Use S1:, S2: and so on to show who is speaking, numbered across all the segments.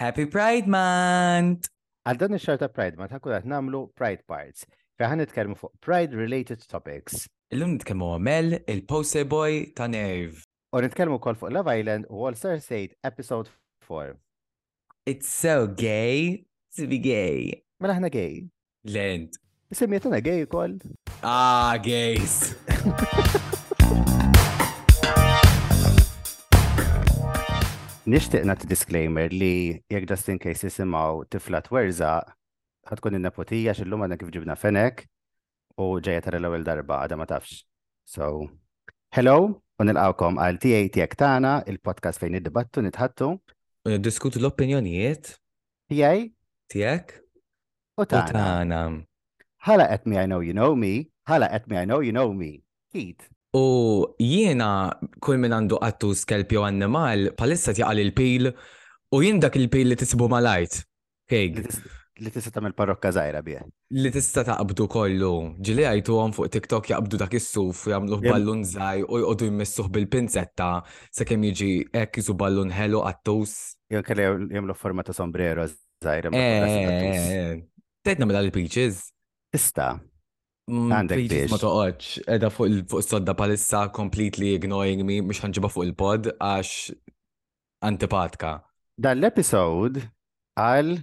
S1: Happy Pride Month!
S2: Għal dan ix-xar ta' Pride Month ħakun qed nagħmlu Pride Parts fejn ħan nitkellmu fuq Pride related topics.
S1: Illum nitkellmu Mel, il-poster boy ta' Nerv.
S2: U nitkellmu wkoll fuq Love Island u All Star State Episode 4.
S1: It's so gay to be gay.
S2: Mela aħna gay.
S1: Lent.
S2: Semmi tana gej kol.
S1: Ah, gays.
S2: Nishtiq nagħti disclaimer li jekk just in case jisimgħu tifla twerza ħatkun in-nepotija xillum għadna kif ġibna fenek u ġejja tara l-ewwel darba għadha ma tafx. So, hello u nilqawkom għal TA tiegħek tagħna il-podcast fejn niddibattu nitħattu.
S1: U niddiskutu l-opinjonijiet
S2: Tiegħi.
S1: Tiegħek.
S2: U
S1: tagħna.
S2: Ħala qed me I know you know me, ħala qed me I know you know me. Kid.
S1: U jiena kull min għandu qattu skelp jew annimal palissa tjaqal il-pil u jien dak il-pil li tisibu malajt.
S2: Kejk. Li tista' tagħmel parrokka żgħira bih.
S1: Li tista' taqbdu kollu. Ġili għajtuhom fuq TikTok jaqbdu dak is-suf u
S2: jagħmluh
S1: ballun żgħir u jqogħdu jmissuh bil-pinzetta sakemm jiġi hekk jisu ballun ħelu qattus.
S2: Jew kelli jagħmlu forma ta' sombrero
S1: żgħir. Tgħidna mela l-peaches.
S2: Tista'.
S1: Mm,
S2: Għandek
S1: biex. Ma toqgħodx, edha fuq il-sodda palissa completely ignoring me, mhux ħanġiba fuq il-pod għax antipatka.
S2: Dan l-episod għal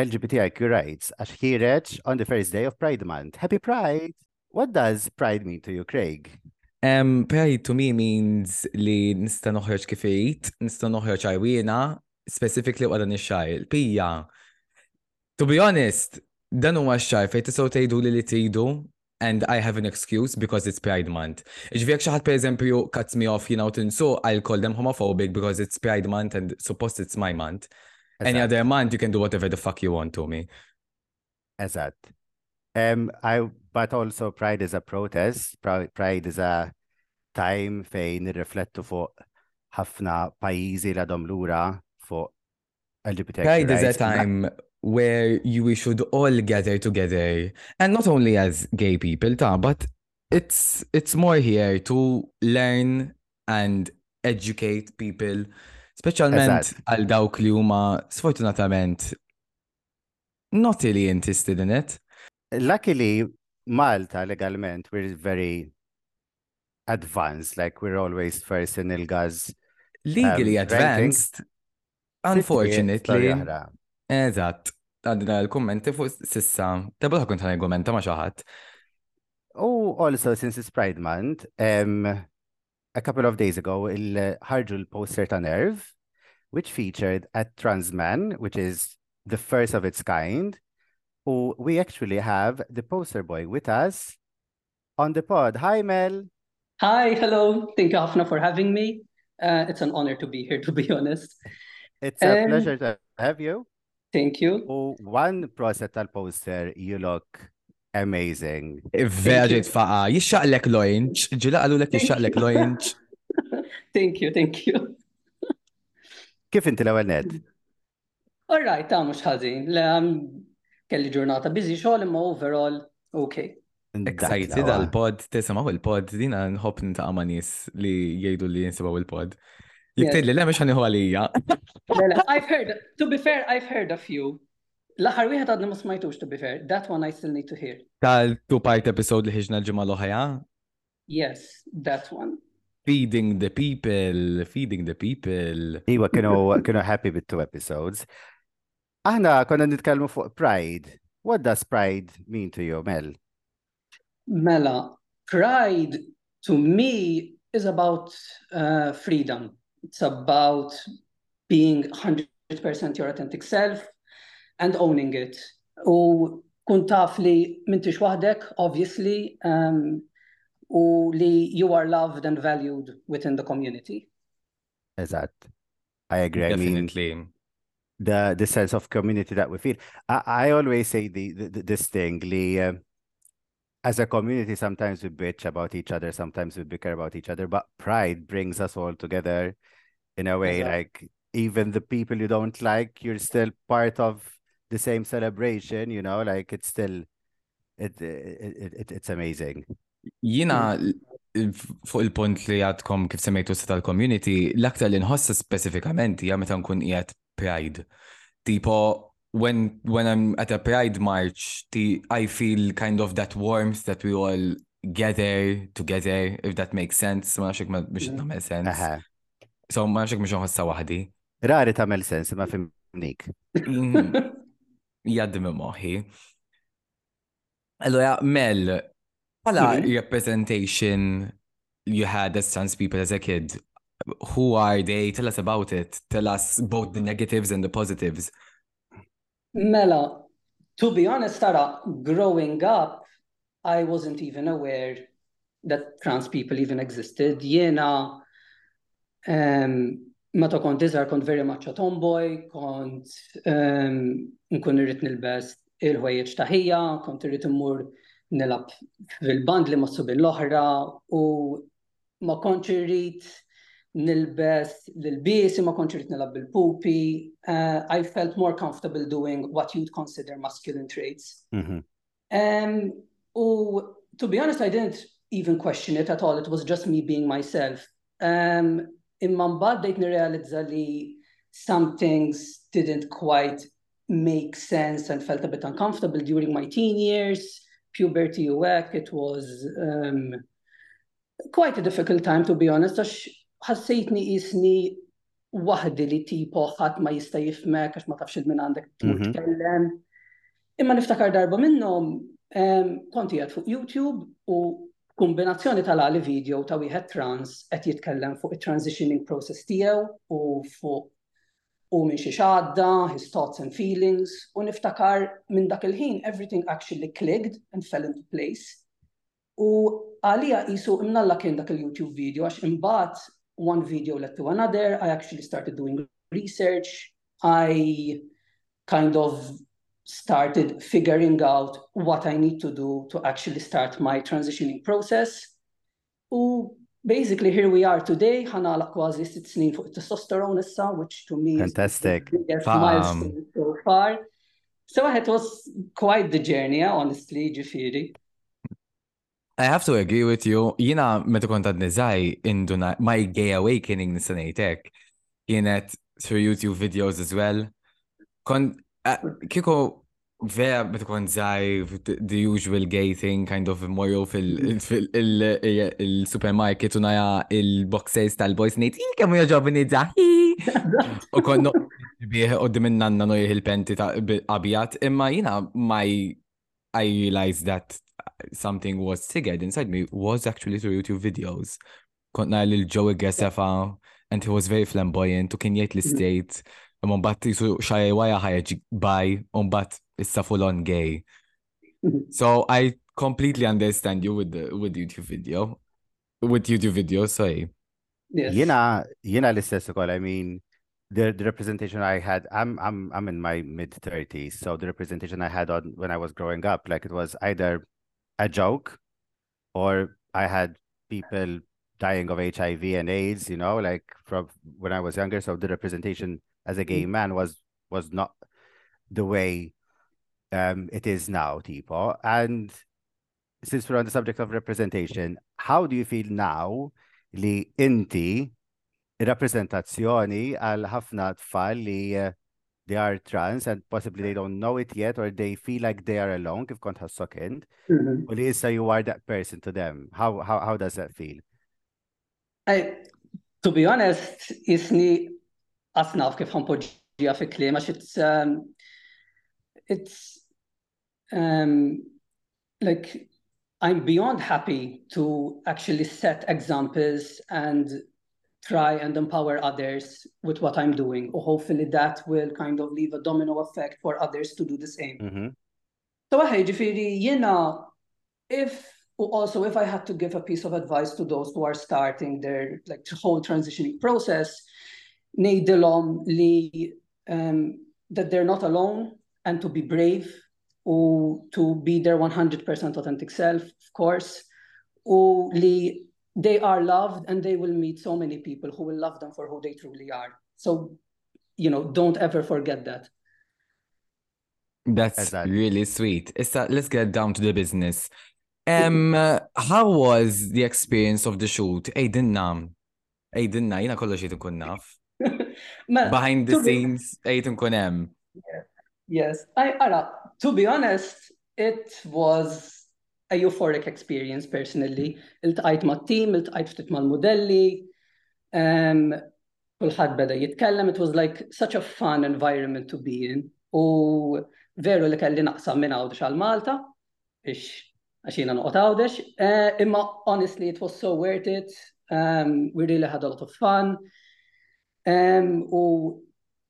S2: LGBTIQ rights għax ħireġ on the first day of Pride Month. Happy Pride! What does pride mean to you, Craig?
S1: Um, pride to me means li nista' noħroġ kif irid, nista' noħroġ għajwina, specifically wara nix-xar. Il-pija, to be honest, dan huwa x-xar fejn tistgħu tgħidu li li tridu and I have an excuse because it's Pride Month. Ġifieri jekk xi ħadd pereżempju cuts me off jiena u tinsu, I'll call them homophobic because it's Pride Month and suppost it's my month. Any other month you can do whatever the fuck you want to me.
S2: Eżatt. Um, I, but also Pride is a protest, Pride is a time fejn nirriflettu fuq ħafna pajizi la dom lura fuq LGBTQ.
S1: Pride is a time where we should all gather together and not only as gay people ta but it's it's more here to learn and educate people specialment għal dawk li huma sfortunatament Noti li inti stidnet. Lucky
S2: li Malta legalment we're very advanced, like we're always first in il-gaz.
S1: Legally
S2: um,
S1: advanced, unfortunately. Eżatt, għadna l-kommenti fuq sissa, tabba ħakun ta' argumenta ma xaħat.
S2: U also, since it's Pride Month, um, a couple of days ago, il-ħarġu l-poster ta' Nerv, which featured a trans man, which is the first of its kind. U we actually have the poster boy with us on the pod. Hi, Mel.
S3: Hi, hello. Thank you, Hafna, for having me. Uh, it's an honor to be here, to be honest.
S2: It's a
S3: um,
S2: pleasure to have you.
S3: Thank you.
S2: U one proset tal-poster, you look amazing.
S1: Vera ġejt faqa, jixxaqlek loinċ, ġila għallu lek jixxaqlek loinċ.
S3: Thank you, thank you.
S2: Kif inti l-ewel net?
S3: All right, ta' mux ħazin. Kelli ġurnata bizi xogħol imma overall, okay.
S1: Excited għal-pod, tisimaw il-pod, dina nħob nintaqa ma' nis li jgħidu li jinsibaw il-pod. Jek
S3: tgħid
S1: li le mhux ħaniħu għalija.
S3: I've heard, to be fair, I've heard a few. L-aħħar wieħed għadni ma smajtux to be fair. That one I still need to hear.
S1: Tal-two part episode li ħiġna l-ġimgħa l-oħja?
S3: Yes, that one.
S1: Feeding the people, feeding the people.
S2: Iwa, kienu happy bit two episodes. Aħna konna nitkellmu fuq pride. What does pride mean to you, Mel?
S3: Mela, pride to me is about uh, freedom. It's about being 100% your authentic self and owning it. وكن تaf li mintix wahdek, obviously, um, u li you are loved and valued within the community.
S2: Eżatt. I agree. Definitely. I mean, the the sense of community that we feel. I, I always say the, the this thing, li uh, as a community, sometimes we bitch about each other, sometimes we bicker about each other, but pride brings us all together in a way.
S3: Exactly.
S2: Like even the people you don't like, you're still part of the same celebration. You know, like it's still it, it, it it's amazing.
S1: Jina fuq il-punt li għadkom kif semmejtu se tal-community, l-aktar li nħossa specifikament hija meta nkun qiegħed pride. Tipo, when, when I'm at a pride march, ti, I feel kind of that warmth that we all gather together, if that makes sense. Ma nafx ma biex mm. nagħmel
S2: sense.
S1: So ma nafx biex nħossa waħdi.
S2: Rari tagħmel sens, ma fimnik. Mm.
S1: Jaddi minn moħħi. Allora, Mel, pala representation you had as trans people as a kid, who are they? Tell us about it. Tell us both the negatives and the positives.
S3: Mela, to be honest, Tara, growing up, I wasn't even aware that trans people even existed. Jiena um, meta kont iżgħar kont very much a tomboy, kont um, nkun irrid nilbes il-ħwejjeġ taħija, kont irrid immur nilab fil-band li massu bil-oħra u ma kontx irrid nilbes l-biesi, ma kontx irrid nilab bil-pupi. Uh, I felt more comfortable doing what you'd consider masculine traits.
S2: Mm -hmm.
S3: um, u to be honest, I didn't even question it at all. It was just me being myself. Um, imma mbagħad dejt nirrealizza li some things didn't quite make sense and felt a bit uncomfortable during my teen years, puberty work. It was um, Quite a difficult time to be honest għax ħassejtni qisni waħdi li tipo ħadd ma jista' jifmek għax ma tafx il min għandek tmur
S2: mhm.
S3: tkellem. Imma niftakar darba minnhom kont qiegħed fuq YouTube u kombinazzjoni tal-għali video ta' wieħed trans qed jitkellem fuq it-transitioning process tiegħu u fuq u minn xi xadda, his thoughts and feelings, u niftakar minn dak il-ħin everything actually clicked and fell into place. U għalija qisu imnalla kien dak il-YouTube video għax imbagħad one video led to another, I actually started doing research, I kind of started figuring out what I need to do to actually start my transitioning process. U basically here we are today, ħanala kważi sitt snin fuq testosterone issa, which to me
S2: Fantastic.
S3: is the
S1: um,
S3: milestone so far. So it was quite the journey, honestly, ġifiri.
S1: I have to agree with you. Jina meta kont għadni zaħi induna my gay awakening nistanejtek. Kienet through YouTube videos as well. Kon eh, kiko vera meta kont zaħi the usual gay thing kind of mojo fil-supermarket u naja il-boxers tal-boys nejt il kemmu joġobni zaħi. U konno bieħ u dimin nanna nojħ il-penti ta' abjat imma jina my I realized that something was tiggered inside me was actually through YouTube videos. Kont nar lil Joey Gesefa and he was very flamboyant u kien jgħid mm-hmm. l-istate imma mbagħad jisu xajja waja ħajja baj u mbagħad issa full on gay. Mm-hmm. So I completely understand you with the with the YouTube video. With YouTube video, sorry.
S3: Yes.
S2: Jena, jena l-istess ukoll, I mean, the, the representation I had, I'm I'm I'm in my mid 30s, so the representation I had on when I was growing up, like it was either a joke or I had people dying of HIV and AIDS, you know, like from when I was younger. So the representation as a mm-hmm. gay man was was not the way um, it is now, Tipo. And since we're on the subject of representation, how do you feel now li inti rappresentazzjoni għal ħafna tfal li eh, they are trans and possibly they don't know it yet or they feel like they are alone kif kont ħassok int
S3: mm-hmm.
S2: u li issa you are that person to them how, how, how does that feel
S3: I, to be honest isni asnaf kif ħanpoġġija fi klima it's um, it's um, like I'm beyond happy to actually set examples and try and empower others with what I'm doing. Or hopefully that will kind of leave a domino effect for others to do the same.
S2: Mm-hmm.
S3: So I ġifiri, if also if I had to give a piece of advice to those who are starting their like whole transitioning process, ngħidilhom li um, that they're not alone and to be brave u to be their 100% authentic self, of course, u li they are loved and they will meet so many people who will love them for who they truly are. So, you know, don't ever forget that.
S1: That's
S2: Eżatt.
S1: really sweet. Issa, let's get down to the business. Um, how was the experience of the shoot? Ejdinna, ejdinna, jina kollox jgħid ikun naf.
S3: Ma-
S1: Behind the
S3: to be-
S1: scenes, jgħid nkun hemm.
S3: Yes, I, ara, to be honest, it was a euphoric experience personally. Il-tqajt ma' team, il-tqajt ftit mal-modelli. Um, Kulħadd beda jitkellem, it was like such a fun environment to be in. U veru li kelli naqsam minn Għawdex għal Malta, biex għaxina noqgħod Għawdex, eh, imma honestly it was so worth it, um, we really had a lot of fun. Um, u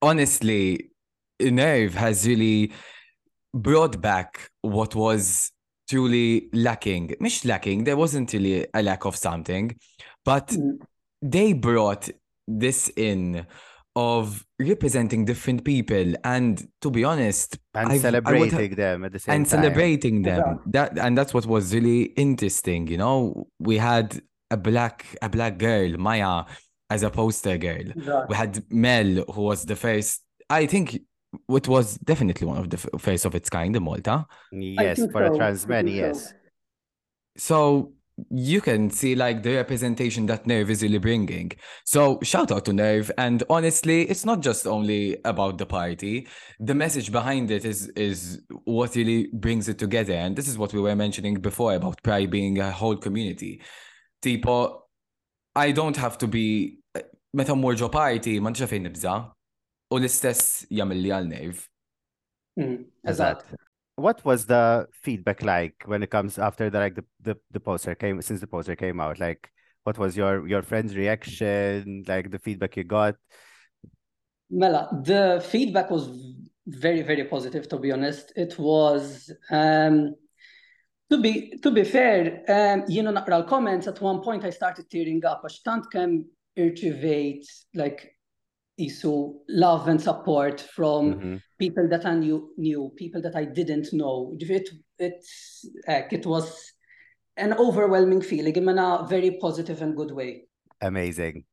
S1: honestly, Nerve has really brought back what was truly lacking. Mish lacking, there wasn't really a lack of something, but
S3: mm.
S1: they brought this in of representing different people and to be honest
S2: and
S1: I've,
S2: celebrating them at the same
S1: and
S2: time.
S1: celebrating them that and that's what was really interesting you know we had a black a black girl maya as a poster girl we had mel who was the first i think it was definitely one of the first of its kind in malta
S2: yes for
S3: so.
S2: a
S3: trans
S2: man yes
S1: so you can see like the representation that Nerve is really bringing. So shout out to Nerve, and honestly, it's not just only about the party. The message behind it is is what really brings it together, and this is what we were mentioning before about Pride being a whole community. Tipo, I don't have to be eh, meta morġo party man nixafin nibza u l-istess jagħmel li għal Nerve.
S3: Hmm,
S2: what was the feedback like when it comes after the like the, the, the poster came since the poster came out like what was your your friend's reaction like the feedback you got
S3: mela the feedback was very very positive to be honest it was um to be to be fair um you know our comments at one point i started tearing up a stunt kemm irritate like isu love and support from
S2: mm -hmm.
S3: people that I knew, knew, people that I didn't know. It, it, it was an overwhelming feeling in a very positive and good way.
S2: Amazing.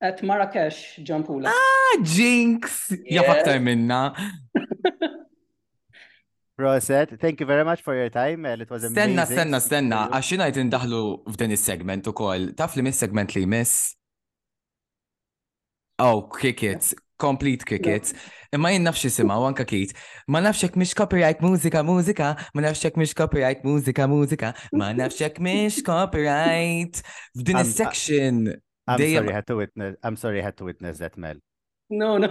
S3: At Marrakesh, ġampula.
S1: Ah, Jinx!
S3: Jaf
S1: aktar minna.
S2: Proset, thank you very much for your time, eh, it was amazing.
S1: Stenna, stenna, stenna, għax xinajt indaħlu f'din is-segment u koll, taf li mis-segment li jmiss? Oh, cricket, complete cricket. Imma jien nafx isima, u anka kit, ma nafxek mish copyright mużika, mużika, ma nafxek mish copyright mużika, mużika, ma nafxek mish copyright. F'din is-section
S2: I'm sorry, had to witness, I'm sorry, had to witness that, Mel.
S3: No, no.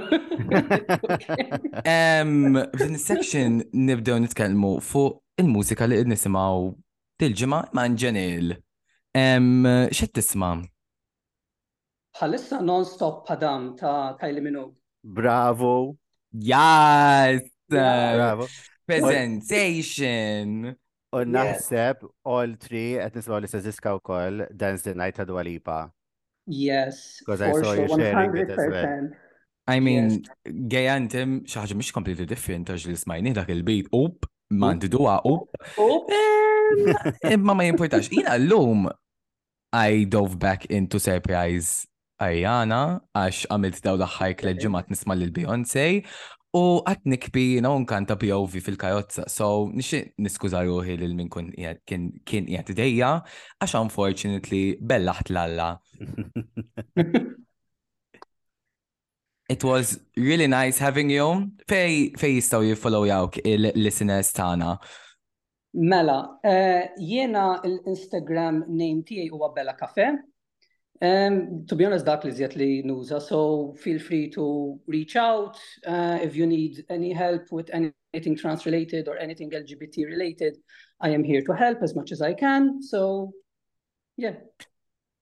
S1: um, f'din section nibdew nitkellmu fuq il-mużika li nisimgħu til-ġimgħa ma' ġenil. Um, X'qed tisma'?
S3: Bħalissa non-stop padam ta' Kylie Minogue.
S2: Bravo.
S1: Yes.
S2: Bravo.
S1: Presenzation.
S2: U naħseb all three qed nisma' li seżiska wkoll Dance the Night ta' Dua Lipa.
S3: Yes.
S2: Because I saw you sharing it as well.
S1: I mean, gay anthem xi ħaġa mhix completely different għax li smajni dak il-beat up m'għandi dua up. Imma ma jimportax. Jiena llum I dove back into surprise Ariana għax għamilt daw l-aħħar tliet ġimgħat nisma' lil Beyonce u qatt nikbi jiena u nkanta POV fil-karozza. So nixtieq niskuża ruħi lil min kun qiegħed- kien kien qiegħed idejja għax unfortunately bellaħt l-għalla. It was really nice having you. Fej, fej jistaw jiffollowjawk il-listeners tagħna?
S3: Mela, eh, jiena l-Instagram name tiegħi huwa Bella Cafe. Um, to be honest, dak li zjed li nuża, so feel free to reach out uh, if you need any help with anything trans related or anything LGBT related. I am here to help as much as I can. So, yeah.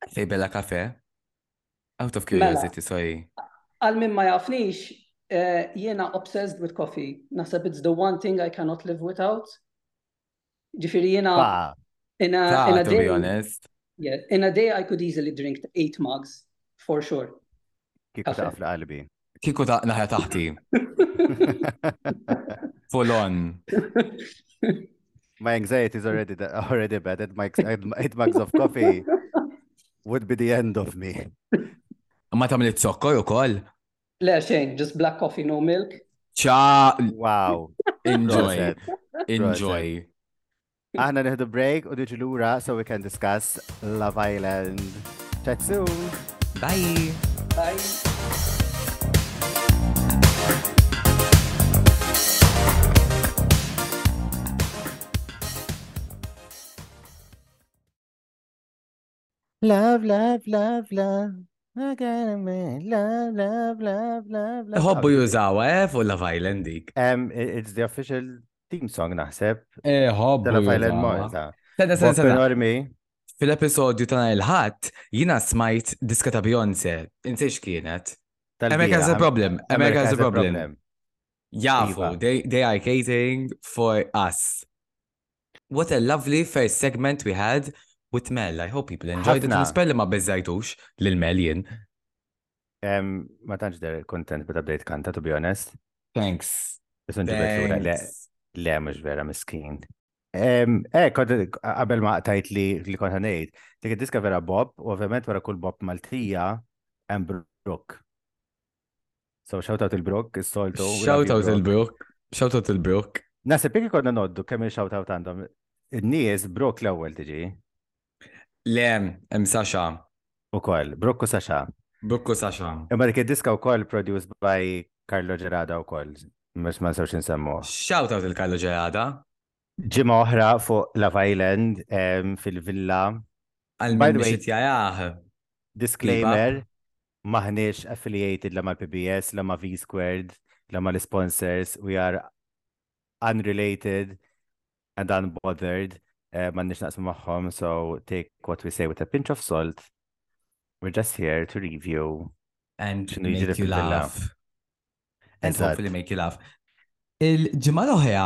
S1: Fej Bella Cafe. Out of
S3: Mela,
S1: curiosity, sorry.
S3: għal min ma jafnix, eh, jiena obsessed with coffee. Naħseb it's the one thing I cannot live without. Ġifieri jiena
S2: Ba,
S3: in a,
S1: Ta,
S3: in a
S1: to be
S3: day,
S1: honest.
S3: yeah, in a day I could easily drink eight mugs for sure.
S2: kieku
S3: Kafe.
S2: taqaf li qalbi.
S1: Kiku ta' naħja taħti. Full on.
S2: My anxiety is already, already bad. It makes, it makes of coffee would be the end of me.
S1: Ma tamil it-zokkor u koll?
S3: Le, xejn, just black coffee, no milk.
S1: Cha!
S2: Wow.
S1: Enjoy. Enjoy.
S2: Aħna nieħdu break u diġi lura so we can discuss Love Island. Chat soon.
S1: Bye.
S3: Bye.
S2: Love, love, love, love.
S1: Iħobbu jużawa, eh, fuq la Island dik.
S2: It's the official team song naħseb. Iħobbu. La Island Malta.
S1: Sena, sena, sena. Fil-episodju ta' il-ħat, jina smajt diska ta' Beyonce, insiex kienet. America's a problem, America's a problem. Jafu,
S2: iva.
S1: they are cating for us. What a lovely first segment we had with Mel. I hope people enjoyed it.
S2: Nisper
S1: li ma bezzajtux lil Mel
S2: jien. Ma tantx der kontent meta bdejt kanta, to be honest.
S1: Thanks.
S2: Isun ġibet lura le, le mhux vera miskin. Eh, qabel ma qtajt li li kont ngħid, dik id-diska vera Bob, u ovvjament wara kull Bob Maltija hemm Brooke. So, shout out il-Brook, is-soltu.
S1: Shout out il-Brook, shout out il-Brook.
S2: Nasib jek konna noddu kemm il-shout out għandhom. Nies Brook l-ewwel tiġi.
S1: Le, hemm Sasha.
S2: Ukoll, Brook u Sasha.
S1: Brook u Sasha.
S2: Imma dik id-diska wkoll produced by Carlo Gerada wkoll. Mhux ma nsewx insemmu.
S1: Shout out il-Carlo Gerada.
S2: Ġimgħa oħra fuq Love Island fil-villa.
S1: Għal-min biex
S2: Disclaimer. M'aħniex affiliated la mal-PBS, la ma' V-Squared, la mal-isponsors, we are unrelated and unbothered, m'għandniex naqsmu magħhom, so take what we say with a pinch of salt, we're just here to review x'inhu jiġri fil-villa.
S1: And make you laugh. And hopefully make you laugh.
S2: Il-ġimgħa l-oħra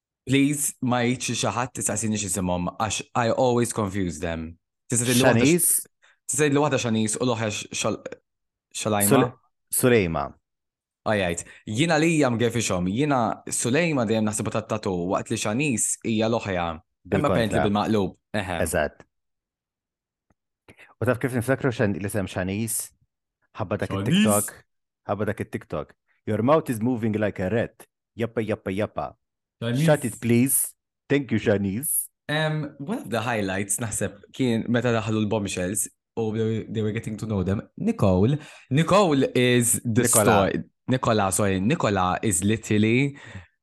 S2: Please, ma
S1: jgħidx li xi ħadd tistaqsini x'isimhom għax I always confuse them. Tista' tgħidli waħda
S2: Xaniz,
S1: tista' tgħidli waħda xaniż u l-oħra x- xal- xalajma.
S2: Sul- Sulejma.
S1: Ajajt, jina li hija mgefixhom, jina Sulejma dejjem naħsibu tat-tatu waqt li xanis hija l-oħra. Imma
S2: Bil-kontra.
S1: apparently bil-maqlub. Eħe.
S2: Eżatt. U taf kif niftakru xan li sem xanis? Ħabba dak il-TikTok. Ħabba dak il-TikTok. Your mouth is moving like a rat. Jappa, jappa, jappa. Shut it, please. Thank you, Shaniz.
S1: Um, one of the highlights naħseb kien meta daħlu l-bombshells u they were getting to know them. Nicole, Nicole is the
S2: Nicola.
S1: story. Nicola, sorry, Nicola is literally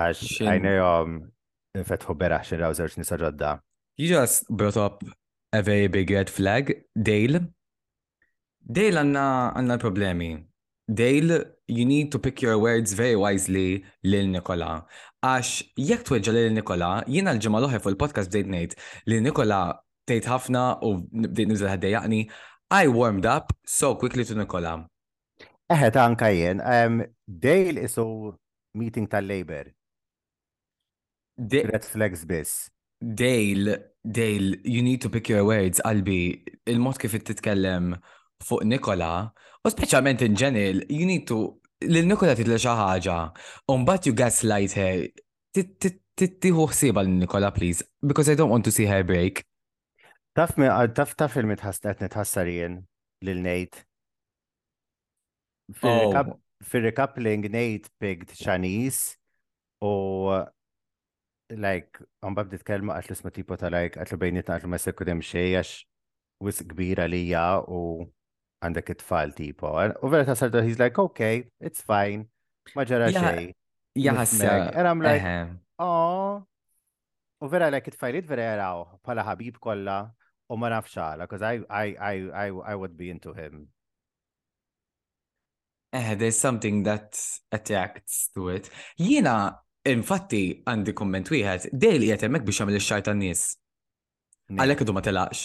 S2: Għax għajnejhom infetħu beraħ xi raw żewġ nisa ġodda.
S1: You just brought up a very big red flag, Dale. Dale għanna għanna problemi. Dale, you need to pick your words very wisely lil Nikola. Għax jekk tweġġa lil Nikola, jiena l-ġimgħa l-oħra fuq il-podcast bdejt ngħid li Nikola tgħid ħafna u bdejt nibżel ħaddejjaqni. I warmed up so quickly to Nikola.
S2: Eħe, ta' anka jien. Dale isu meeting tal-Labor. Red flags biss.
S1: Dale, Dale, you need to pick your words, qalbi, il-mod kif titkellem fuq Nikola, u speċjalment in ġenil, you need to, lil Nikola titlu xi ħaġa, u mbagħad you gaslight her, tittiħu ħsieba lil Nikola, please, because I don't want to see her break.
S2: Taf mi, taf taf il mitħas qed nitħassar jien lil Nate.
S1: Fil-recap- Oh,
S2: Fil-recoupling Nate pigged Xanis u like għamba bdiet kelma għatlu isma tipo ta' like għatlu bejnietna għatlu ma sekku dem xej għax wis kbira li ja u għandek it-tfal tipo. U vera ta' sarda he's like okay, it's fine, ma ġara Ja- xej.
S1: jaħseb. Nifhmek.
S2: And I'm like, eħe. oh, U vera l it-tfajliet vera jaraw bħala ħabib kollha u ma nafx għala, because I, I, I, I, I would be into him.
S1: Eh, there's something that attracts to it. Jiena, infatti, għandi komment wieħed,
S2: dej li jtemek biex għamil il-xar tan nies. Għalek id ma
S1: telaqx.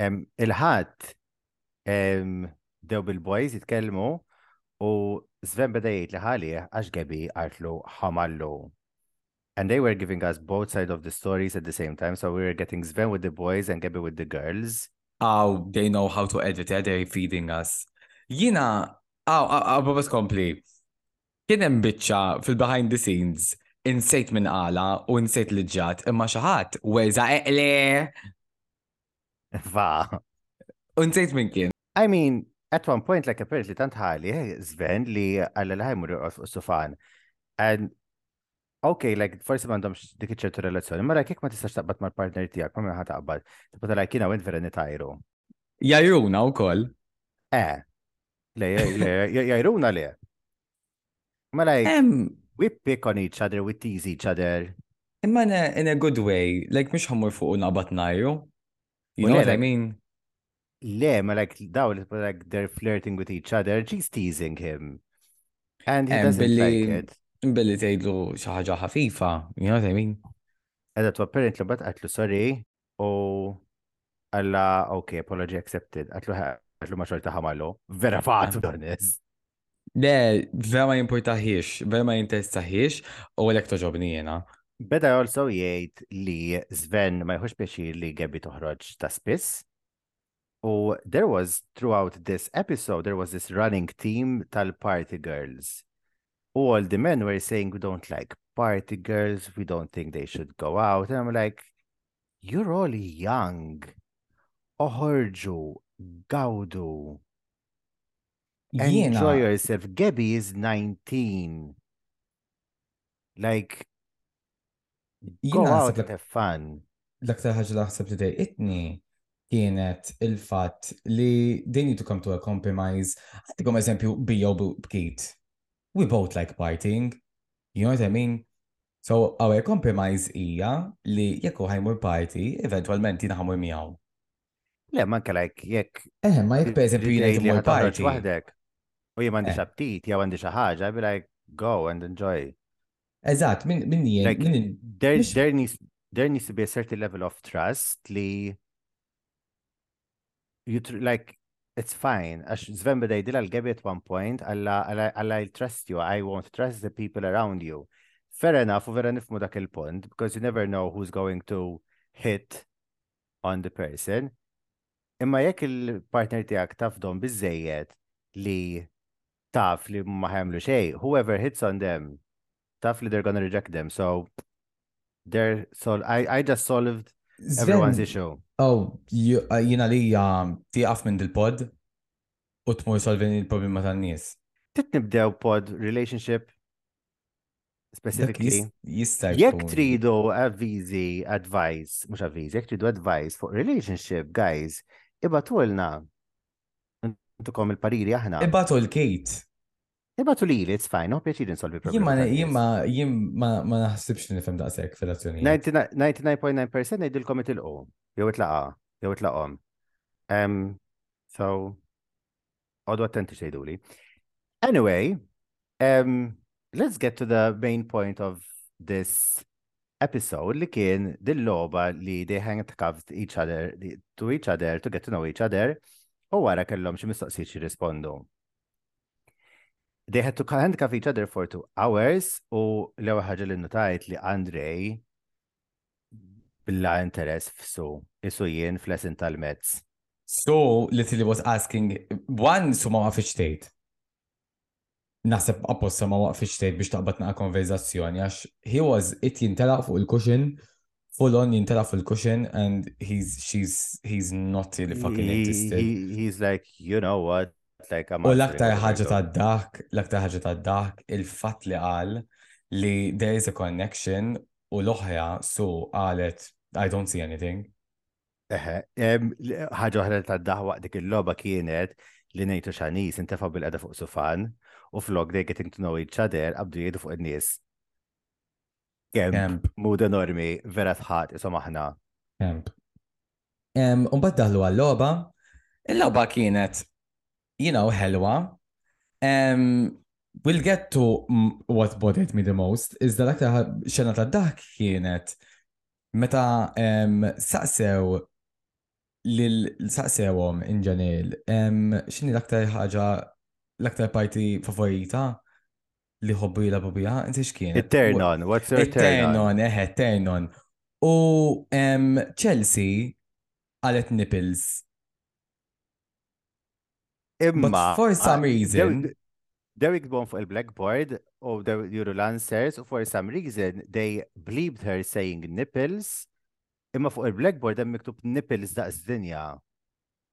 S2: Il-ħadd dew bil-boys jitkellmu u Sven beda jgħid li ħalih għax Gabi għartlu ħamallu. And they were giving us both side of the stories at the same time, so we were getting Sven with the boys and Gabi with the girls.
S1: Oh, they know how to edit, eh? they're feeding us. Jina, oh, oh, oh, kompli. Kien hemm biċċa fil-behind the scenes, insejt min qala u insejt li ġat, imma xi ħadd weża' eqle!
S2: Fa.
S1: U nsejt min kien.
S2: I mean, at one point, like apparently tant ħali, Sven li għalla li ħajmur jorqos fuq sufan. And Ok, like, forsi m'għandhomx dik iċ-ċertu relazzjoni, mara kik ma tistax taqbad mal-partner tiegħek, ma minħa taqbad. Tibqa' like, jiena wint vera nitajru.
S1: Jajruna wkoll.
S2: Eh. Le, le, jajruna le. Ma like, we pick on each other, we tease each other.
S1: Imma in a good way, like mhux ħammur fuq naqbad najru. You know what I mean?
S2: Le, ma like daw li like they're flirting with each other, she's teasing him. And he eh, doesn't billi, like it.
S1: Billi tgħidlu xi ħaġa ħafifa, you know what I mean?
S2: Għadha tu apparent li bat għatlu sorry u għalla ok, apology accepted. Għatlu għatlu ma xorta ħamalu. Vera fatu, Donis.
S1: Le, vera ma jimpurtaħiex, vera ma jinteressaħiex u għalek toġobni jena.
S2: Beda also jgħid li Sven ma jħux pjaċir li Gabby toħroġ ta' spiss. U there was throughout this episode there was this running team tal-party girls. U all the men were saying we don't like party girls, we don't think they should go out. And I'm like, you're all young. Oħorġu, gawdu, Enjoy yourself. Gabby is 19. Like, go out and have fun.
S1: L-aktar ħagġa li ħseb li dejqitni kienet il-fatt li they need to come to a compromise. Għatikom eżempju bija u bkit. We both like partying. You know what I mean? So our compromise hija li jekk ħajmur party, eventualment jina ħamur miegħu.
S2: Le, ma nkella jekk jekk.
S1: Eh, ma jekk per eżempju jgħid li ma parti.
S2: Waħdek. U jien m'għandix eh. aptit, jew għandi xi ħaġa, be like go and enjoy.
S1: Eżatt, min min jien.
S2: There needs to be a certain level of trust li you like it's fine. Għax Sven beda jidil għal-gebi at one point, għalla I trust you, I won't trust the people around you. Fair enough, u vera nifmu dak il-punt, because you never know who's going to hit on the person, imma jekk il-partner tiegħek tafdom biżejjed li taf li ma ħemlu xej, whoever hits on them, taf li they're gonna reject them, so they're sol I, I just solved everyone's issue.
S1: Oh, uh, jina li tiqaf minn dil-pod u tmur solvin il-problema tan-nies.
S2: Tit nibdew pod relationship specifically.
S1: Jista'
S2: Jekk tridu avvizi, advice, mhux avvizi, jekk tridu advice fuq relationship, guys, ibatulna. Intukom il-pariri aħna.
S1: Ibatu l-kejt.
S2: Ibatu li li, it's fine, ho pjaċir insolvi problemi.
S1: Jimma, jimma, ma naħsibx li nifhem daqshekk fil-azzjoni.
S2: 99.9% ngħidilkom itilqu, jew itlaqa, jew itlaqhom. So, Għodu attenti xejduli. Anyway, um, let's get to the main point of this episode li kien din loba li they hang cuffed each other to each other to get to know each other u wara kellhom xi mistoqsijiet jirrispondu. They had to handcuff each other for two hours u l-ewwel ħaġa li notajt li Andrej bla interess f'su, isu jien fl-esin tal-mezz.
S1: So, literally was asking, one, su ma waqfitx tgħid. Naħseb apposta ma waqfitx tgħid biex taqbad naqa' konverzazzjoni għax he was it jintelaq fuq il-kuxin full on jintela fil-cushion and he's she's he's not really fucking
S2: he,
S1: interested.
S2: He, he's like, you know what? Like, I'm
S1: U l-aktar ħaġa ta' dak, l-aktar ħaġa ta' dak, il-fat li għal li there is a connection u l-oħra su qalet I don't see anything.
S2: Eħe, ħaġa oħra ta' daħwa dik il-logħba kienet li ngħidu xanis intefa' bil-qeda fuq sufan u flok they getting to know each other qabdu jgħidu fuq in-nies.
S1: Kemp,
S2: mood enormi, vera tħat isom aħna.
S1: Kemp. U mbagħad daħlu għal-logħba. Il-logħba kienet, you know, ħelwa. We'll get to what bothered me the most, iżda l-aktar xena ta' daħk kienet meta saqsew lil saqsewhom in ġenil, x'inhi l-aktar ħaġa l-aktar parti favorita Li jħobbu jilagħbu biha, inti x'kienet?
S2: It-Ternon, what's your Ternon?
S1: It-Ternon, eħe, Ternon. U Chelsea qalet nipples.
S2: Imma.
S1: For some reason.
S2: They're ikbon fuq il-blackboard u they're juru l-answers u for some reason they believed her saying nipples imma fuq il-blackboard hemm miktub nipples daqs dinja.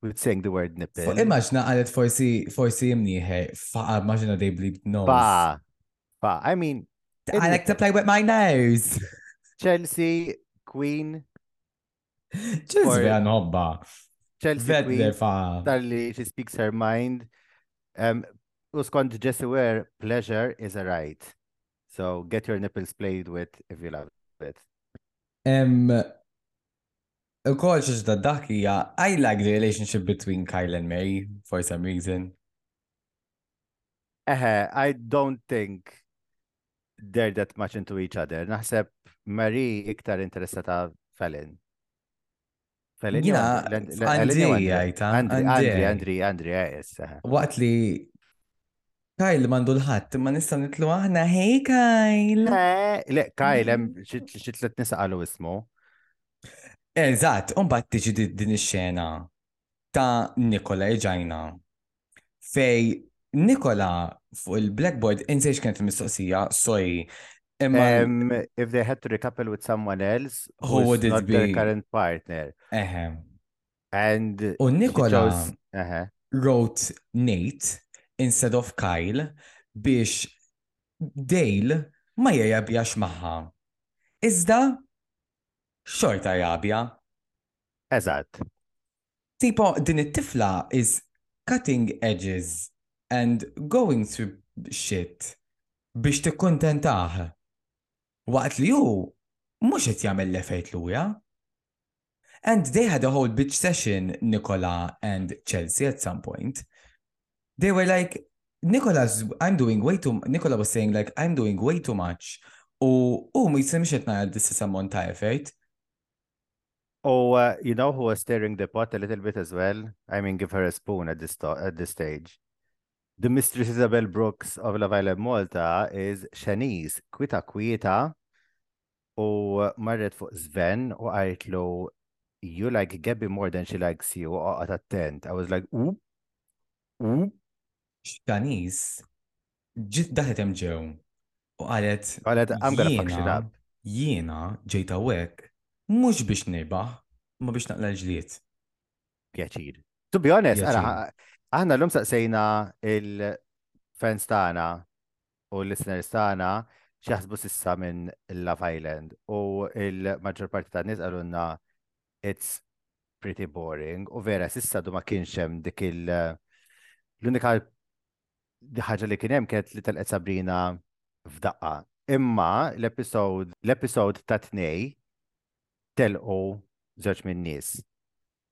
S1: With
S2: saying the word nipple.
S1: Immaġna għalet forsi forsi imnieħe faqa maġna they bleep nose.
S2: Fa, fa, I mean.
S1: I like to play with my nose.
S2: Chelsea, Queen. Chelsea
S1: għan hobba.
S2: Chelsea Queen. Darli, she speaks her mind. Um, u skont Jesse Ware, pleasure is a right. So get your nipples played with if you love it.
S1: Um, U kol xiex da dak hija I like the relationship between Kyle and Mary for some reason.
S2: Eħe, I don't think they're that much into each other. Naħseb Mary iktar interessata Felin. Felin
S1: Jina,
S2: Andri
S1: għajta.
S2: Andri, Andri, Andri, yes.
S1: Waqt li Kyle mandu l-ħat, ma nista nitlu aħna, hej Kyle.
S2: Le, Kyle, xitlet nisaqalu ismu.
S1: Eżatt, u mbagħad tiġi di- din ix-xena ta' Nikola iġajna fej Nikola fuq il-blackboard insejx kienet il-mistoqsija, sorry. Imma
S2: Um, if they had to recouple with someone else
S1: Who
S2: who
S1: would is it
S2: not their
S1: be?
S2: current partner.
S1: eħe.
S2: And
S1: U
S2: she
S1: Nikola
S2: chose- eħe.
S1: wrote Nate instead of Kyle biex Dale ma jajabjax magħha. Iżda xorta jgħabja.
S2: Eżatt.
S1: Tipo din it-tifla is cutting edges and going through shit biex tikkuntentah. Waqt li hu mhux qed jagħmel l-effejt l-uja. And they had a whole bitch session Nikola and Chelsea at some point. They were like, Nicola's, I'm doing way too, Nicola was saying like, I'm doing way too much. U, u, ma jisimx etna this is a monta effort.
S2: Oh, uh, you know who was stirring the pot a little bit as well? I mean, give her a spoon at this, at this stage. The Mistress Isabel Brooks of La Valle Malta is Shanice Quita Quita u marret fuq Sven u għajtlu you like Gabby more than she likes you, għaqat attent. I was like, oop, oop.
S1: X'danis, ġit daħet hemm ġew u qalet
S2: Qalet, I'm gonna fuck shit up.
S1: Jiena ġejt hawnhekk mhux biex nirbaħ, ma biex naqla l-ġlied.
S2: Pjaċir. To be honest, aħna l-lum saqsejna il-fans tagħna u l-listeners tagħna x'jaħsbu sissa minn Love Island u il-maġġor parti ta' nies qalulna it's pretty boring u vera sissa du ma kienx hemm dik il l-unika ħaġa li kien hemm kienet li telqet Sabrina f'daqqa. Imma l-episod l-episod ta' tnej telqu żewġ minn nies.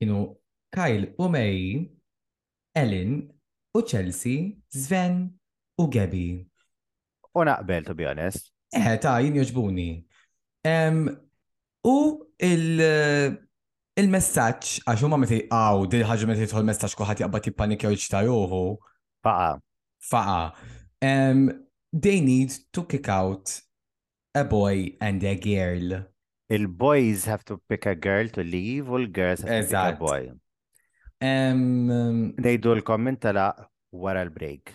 S2: kienu
S1: Kyle u May, Ellen u Chelsea, Sven u Gabby.
S2: U naqbel, to be honest.
S1: Eh, ta' jien joġbuni. U il-messaġġ, għax huma meta jqgħu dil ħaġa meta jidħol messaġġ kulħadd jaqbad jippanikja jiġta ruħu.
S2: Faqa.
S1: Faqa. They need to kick out A boy and a girl.
S2: Il-boys have to pick a girl to leave u l-girls have to pick a boy. Nejdu l-komment tala wara l-break.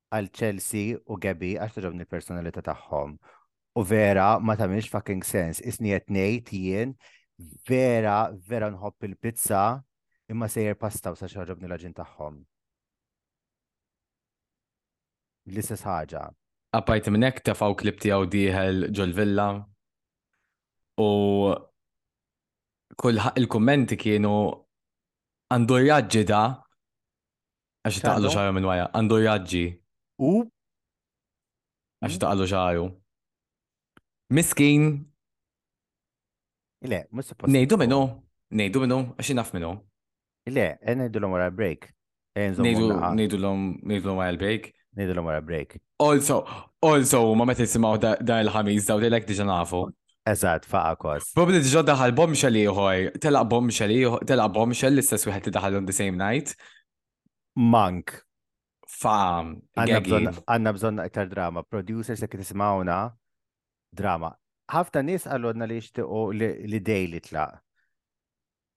S2: għal Chelsea u Gabby għax togħġobni l-personalità tagħhom. U vera ma tagħmilx fucking sens. Isni qed ngħid jien vera vera nħobb il-pizza imma sejjer pasta u sa xogħġobni l-aġin tagħhom. L-istess ħaġa.
S1: Apart minn hekk tefgħu klib tiegħu dieħel ġol-villa u kull il-kummenti kienu għandu raġġi da Għax taqlu xaru minn wara, għandu raġġi.
S2: U?
S1: Għax taqlu xaru. Miskin.
S2: Le, mus suppost.
S1: Nejdu minnu, nejdu minnu, għax naf minnu.
S2: Le, eh, nejdu l-om wara break. Eh,
S1: nejdu l-om wara break.
S2: Nidilhom wara break.
S1: Also, also, ma meta jisimaw dan il-ħamis daw dilek diġa nafu.
S2: Eżat, faqa kos.
S1: Probabli diġa daħal bombshell ieħor, telaq bombshell ieħor, telaq bombshell l-istess wieħed li daħal on the same night.
S2: Mank.
S1: Faqa.
S2: Għanna bżon iktar drama. Producers li kitismawna drama. Ħafna nies għallodna li jishtiqu li dej li tlaq.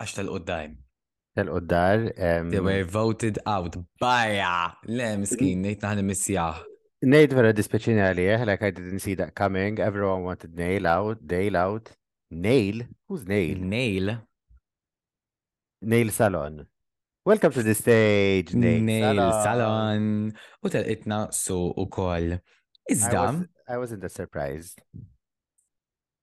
S1: Għax tal-qoddajm.
S2: Tal-qoddar.
S1: They were voted out. Baja! Le, miskin, nejt naħni missjaħ.
S2: Nejt vera dispeċini għalih, like I didn't see that coming, everyone wanted nail out, nail out. Nail? Who's nail?
S1: Nail?
S2: Nail Salon. Welcome to the stage, Nail,
S1: nail Salon. Salon. U tal-itna su u koll. Iżda.
S2: I wasn't that surprised.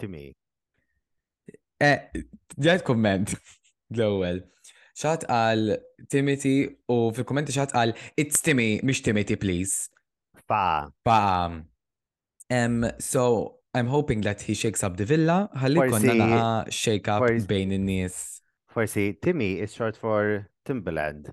S2: Timi.
S1: Eh, ġajt komment l-ewwel. Xat għal Timothy u fil-kommenti xat għal It's Timmy, mish Timothy, please.
S2: Pa.
S1: Pa. Um, so, I'm hoping that he shakes up the villa, ħalli konna naqa shake up bejn in-nies.
S2: Forsi Timmy is short for Timbaland.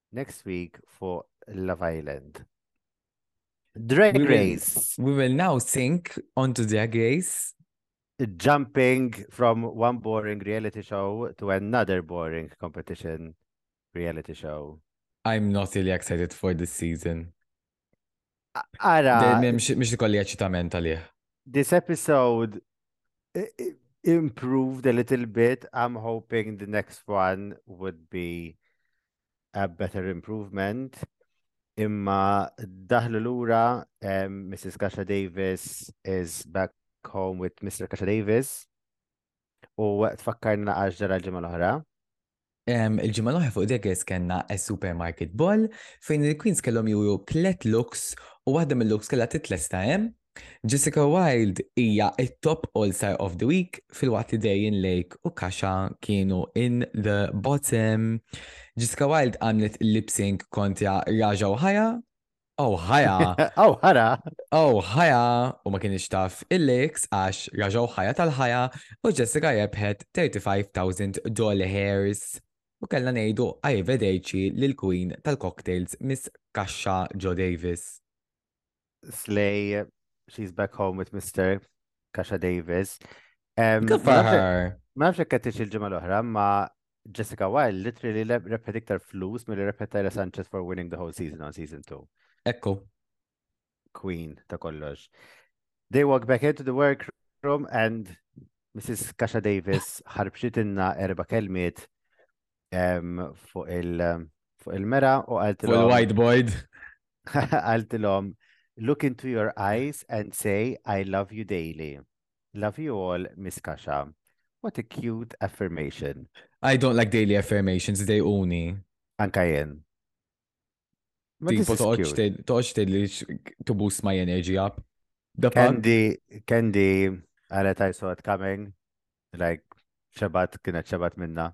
S2: next week for Love Island. Drag
S1: we
S2: Race.
S1: Will, we will now sink onto Drag Race.
S2: Jumping from one boring reality show to another boring competition reality show.
S1: I'm not really excited for this season.
S2: Ara.
S1: Mhix ikolli eċitament għalih.
S2: This episode improved a little bit. I'm hoping the next one would be a better improvement. Imma daħlu lura, um, Mrs. Kasha Davis is back home with Mr. Kasha Davis. U tfakkarna għax ġara l-ġimgħa l-oħra.
S1: Il-ġimgħa l-oħra fuq Deggers kellna Supermarket Ball fejn il-Queens kellhom juru tliet looks u waħda mill-looks kellha titlesta hemm. Jessica Wild hija t-top All Star of the Week fil-waqt li Darian Lake u Kasha kienu in the bottom. Jessica Wild għamlet lip sync kontra Raja u Haya Oh, ħaja!
S2: Aw ħara!
S1: Oh, ħaja! U ma kienx taf il-lejks għax raġgħu ħaja tal-ħaja u Jessica rebħet 35,000 dollars. U kellna ngħidu arrivederci lill-queen tal-cocktails Miss Kaxxa Jo Davis.
S2: Slay, she's back home with Mr. Kasha Davis. Em,
S1: Good for
S2: ma nafx-
S1: her!
S2: Ma nafx jekk qed il-ġimgħa l-oħra, ma Jessica Wild literally rebħet iktar flus mill rebħet Tyra Sanchez for winning the whole season on season 2.
S1: Ekku.
S2: Queen ta' kollox. They walk back into the workroom and Mrs. Kasha Davis ħarbxit inna erba kelmiet fuq il-mera u
S1: għalti.
S2: Fuq
S1: il-whiteboard.
S2: Għaltilom, look into your eyes and say, I love you daily. Love you all, Miss Kaxa. What a cute affirmation.
S1: I don't like daily affirmations, they uni.
S2: Anka jen.
S1: Tipo toqgħodx tgħidli to boost my energy up.
S2: Candy, Candy, għalet I saw it coming, like, xebat, kienet xebat minna.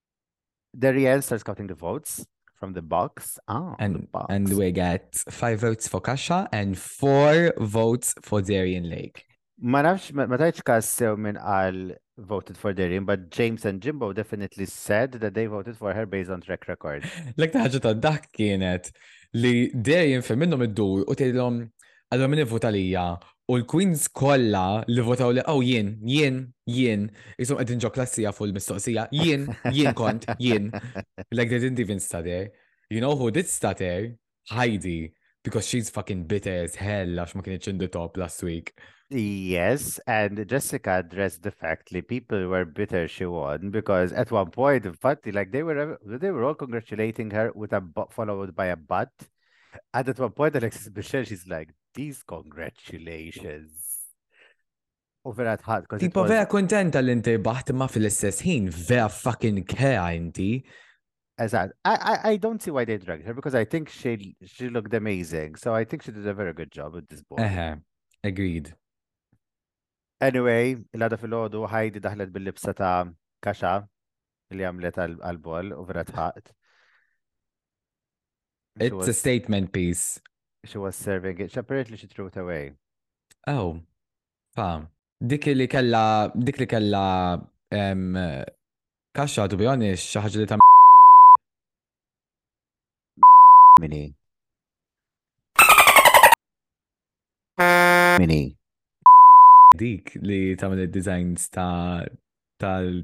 S1: Derry
S2: Ann starts counting the votes from the box. Ah,
S1: and, the
S2: box.
S1: and we get five votes for Kasha and four votes for Darien Lake.
S2: Ma nafx, ma tajċ kas sew minn għal voted for Darien, but James and Jimbo definitely said that they voted for her based on track record.
S1: Lek taħġa ta' dak kienet li Darien fe minnom id-dur u tgħidilhom Allura min ivvota lija? U l-Queens kollha li votaw li oh jien, jien, jien, qishom qegħdin ġo klassi jafu l-mistoqsija, jien, jien kont, jien. Like they didn't even stutter. You know who did stutter? Heidi, because she's fucking bitter as hell għax ma kienitx in the top last week.
S2: Yes, and Jessica addressed the fact that people were bitter she won because at one point, in fact, like they were they were all congratulating her with a followed by a but. And at one point, Alexis Michelle, she's like, these congratulations. U vera tħad.
S1: Tipo vera kontenta li inti baħt ma fil-istess ħin, vera fucking kera inti.
S2: Eżat, I, I, I don't see why they dragged her because I think she, she looked amazing. So I think she did a very good job with this boy.
S1: Eħe, agreed.
S2: Anyway, il-għada fil-ħodu ħajdi daħlet bil-libsa ta' kaxa li għamlet għal-bol u vera tħad.
S1: It's a statement piece.
S2: She was serving it. Xapret li she threw it away.
S1: Oh, fam. Dik li kella, dik li kella kaxxa, to be honest, xaħġa li ta'
S2: mini. Mini.
S1: Dik li tamil id-designs ta' tal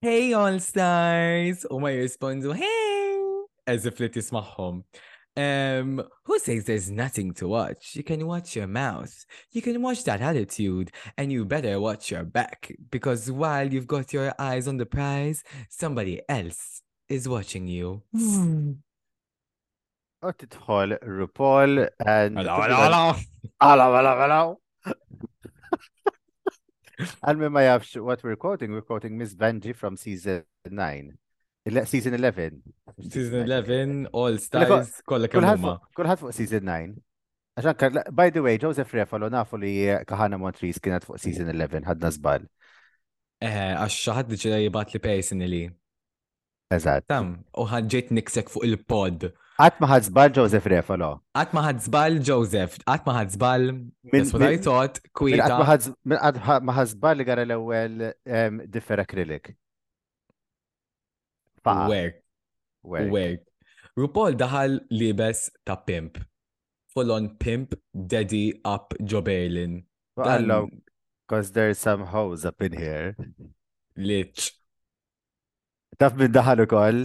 S1: Hey, all stars. Oh my jirrispondu, hey! As if li tismaħħom. Um, who says there's nothing to watch? You can watch your mouth. You can watch that attitude, and you better watch your back because while you've got your eyes on the prize, somebody else is watching you.
S2: U tidħol RuPaul and.
S1: Għala, għala, għala.
S2: Għala, għala, għala. Għal min ma jafx what we're quoting, we're quoting Miss Benji from season 9. Season 11.
S1: Season 11, All Stars, kollha kemm huma.
S2: Kulħadd fuq season 9. Għaxan, by the way, Joseph Refalo nafu li Kahana Montriz kienet fuq season 11, ħadna zbal.
S1: Eh, għax xaħad diċi li jibat li pejsin li.
S2: Eżatt.
S1: Tam, u ħadġejt niksek fuq il-pod.
S2: Qatt ma ħadd żball Joseph Refalo.
S1: Qatt ma ħadd żball Joseph, qatt ma
S2: ħadd żball Desfodajtot,
S1: Kwita.
S2: Qatt ma ħadd żball li gara l-ewwel ehm, differ akrilik.
S1: Work.
S2: Work.
S1: RuPaul daħal libes ta' pimp. Full on pimp, daddy up Joe Berlin.
S2: Għallu, cause there's some hoes up in here.
S1: Lich.
S2: Taf min daħal ukoll?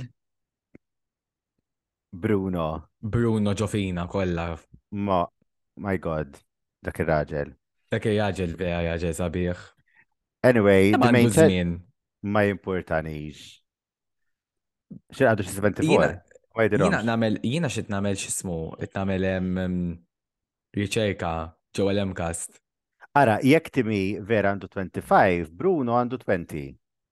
S2: Bruno.
S1: Bruno ġofina kollha.
S2: Ma, my god, dak ir-raġel.
S1: Dak ir-raġel vera raġel sabiħ.
S2: Anyway, the main
S1: żmien.
S2: Ma jimportanix. Xi għadu xi 74?
S1: Jina namel, jina xit namel xismu, it namel riċerka ġo l-MCAST.
S2: Ara, jekk timi vera għandu 25, Bruno għandu 20.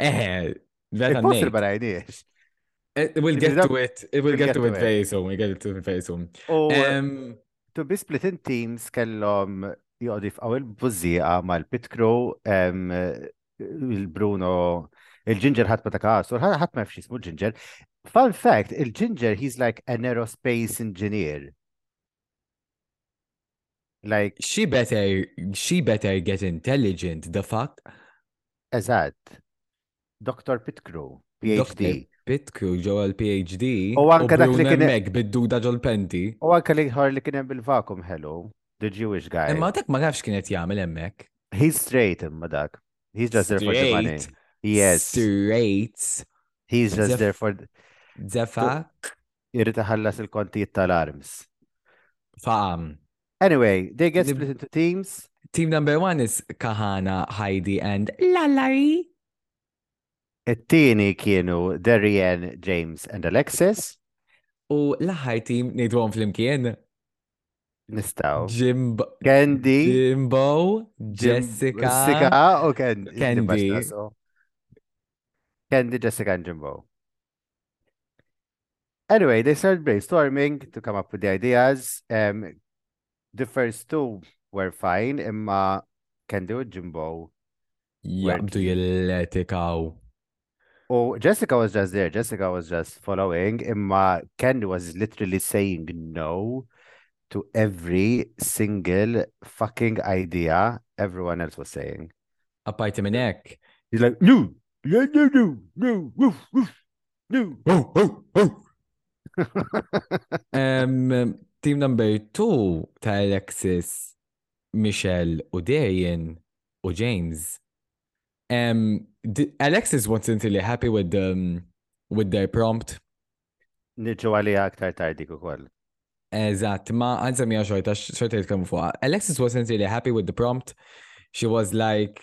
S1: Eh, vera Poster
S2: ma rajniex.
S1: Eh, we'll get to it, we'll get to it very soon, we'll get to it very soon.
S2: To be split in teams kellhom joqgħod jifqgħu il-bużieqa mal-pit crew il-Bruno il-ġinġer ħadd ma ta' kasu, ħadd ma jafx jismu l-ġinġer. Fun fact, il-ġinġer he's like an aerospace engineer. Like,
S1: she better, she better get intelligent, the fuck.
S2: Eżatt. Dr. Pitcrew, PhD.
S1: Pitcrew ġo l-PhD.
S2: U anke dak li kien
S1: hekk bid-duda ġol penti.
S2: U anke li ħor li kien hemm bil-vakum hello, the Jewish guy.
S1: Imma dak ma nafx kien qed jagħmel hemmhekk.
S2: He's straight imma dak. He's just there for the money. Yes.
S1: Straight.
S2: He's just there for
S1: the... The fuck?
S2: Irid iħallas il-kontijiet tal-arms.
S1: Faqam.
S2: Anyway, they get split into teams.
S1: Team number one is Kahana, Heidi and Lalari.
S2: It-tieni kienu Darien, James and Alexis.
S1: U l-aħħar team ngħidhom flimkien.
S2: Nistaw.
S1: Jimbo.
S2: Candy.
S1: Jimbo, Jessica.
S2: Jessica u
S1: Candy.
S2: Candy. Candy, Jessica and Jimbo. Anyway, they started brainstorming to come up with the ideas. Um, the first two were fine, Candy, am Jimbo, to Candy u let
S1: it go.
S2: Oh, Jessica was just there. Jessica was just following. Emma, Candy was literally saying no to every single fucking idea everyone else was saying.
S1: a Apajti my neck.
S2: He's like, no,
S1: Team number two ta' Alexis, Michelle u Dejan u James. Um, Alexis wants into li happy with the um, with their prompt.
S2: Nidġu għalija aktar tardik u
S1: koll. Eżat, ma għanza mija xorta, xorta jitkellmu fuqa. Alexis wasn't really happy with the prompt. She was like,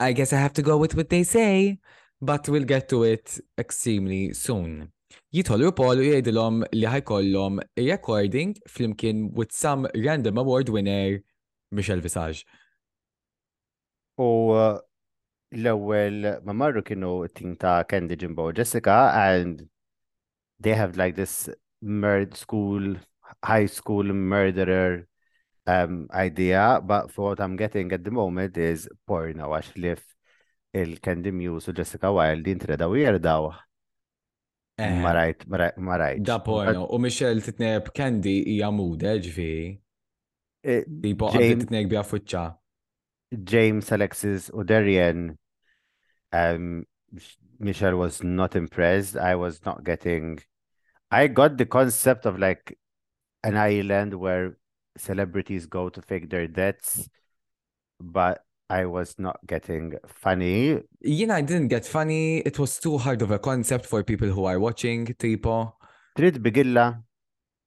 S1: I guess I have to go with what they say, but we'll get to it extremely soon. Jidħol RuPaul u jgħidilhom li ħajkollhom recording flimkien with some random award winner Michelle Visage.
S2: U uh, l-ewwel ma marru kienu t-tim ta' Candy Jimbo Jessica and they have like this murd school, high school murderer um, idea, but for what I'm getting at the moment is porno, għax li il-Candy Muse u Jessica Wilde jintredaw jirdaw.
S1: Eh.
S2: Marajt, marajt.
S1: Da porno, u Michelle titneb Candy hija mude, ġifi.
S2: Eh,
S1: Tipo, għabdi titnejk bja fuċċa.
S2: James, Alexis u Darien, um, Michelle was not impressed. I was not getting. I got the concept of like an island where celebrities go to fake their deaths, but I was not getting funny.
S1: You I didn't get funny. It was too hard of a concept for people who are watching, tipo.
S2: Trid bigilla.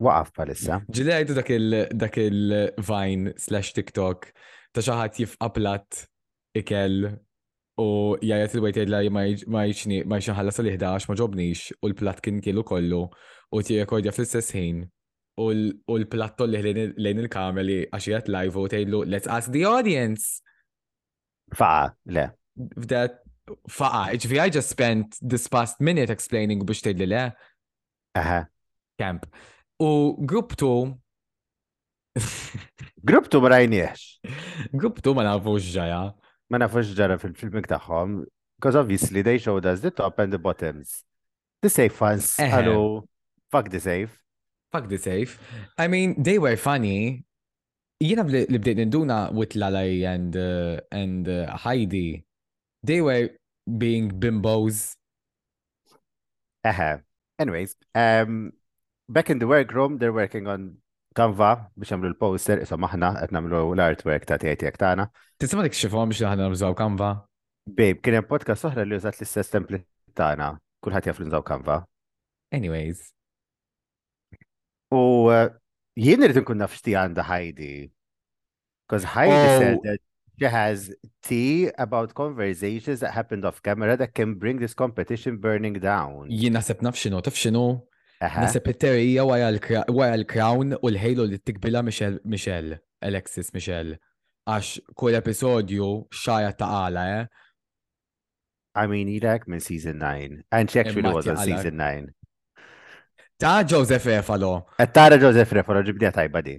S2: Waqaf palissa.
S1: Ġili għajdu dak il-Vine slash TikTok ta' xaħat jifqa plat ikel u jgħajat il-wejt la ma jċni ma jċinħalla sal-11 ma ġobnix u l-plat kien kielu kollu u ti rekordja fl-istess ħin u l-plat tolli lejn il-kamra li għaxijat live u tgħidlu let's ask the audience.
S2: Faqa, le.
S1: F'dat faqa, ġvi I just spent this past minute explaining biex tgħidli le.
S2: Aha.
S1: Camp. U grupp tu.
S2: Grupp tu ma rajniex.
S1: Grupp tu ma nafux ġaja.
S2: Ma nafux ġara fil-filming tagħhom. Because obviously they showed us the top and the bottoms. The safe ones. Hello. Fuck the safe.
S1: Fuck the safe. I mean, they were funny. Jiena li bdejt ninduna with Lalaj and, uh, and uh, Heidi, they were being bimbos.
S2: Eħe. Anyways, um, back in the workroom, they're working on Canva biex għamlu l-poster, isom aħna qed nagħmlu l-artwork ta' tiegħi tiegħek tagħna.
S1: Tisma' dik xifhom biex aħna nżaw Canva?
S2: Babe, kien hemm podcast oħra li użat l-istess template tagħna. Kulħadd jaf nżaw Canva.
S1: Anyways.
S2: U eh, jien irid nkun naf x'ti għandha Heidi. Because Heidi
S1: oh.
S2: said that she has tea about conversations that happened off camera that can bring this competition burning down.
S1: Jien naħseb naf x'inhu, taf
S2: x'inhu?
S1: Naħseb it-terija wara l-crown u l-ħejlu li tikbila Michelle, Alexis Michelle. Għax kull episodju xaja ta' għala, eh?
S2: I mean, ilek minn season 9. And she actually was on season 9.
S1: Ta' Joseph Refalo.
S2: Eh, tara Joseph Refalo ġibdija tajba di.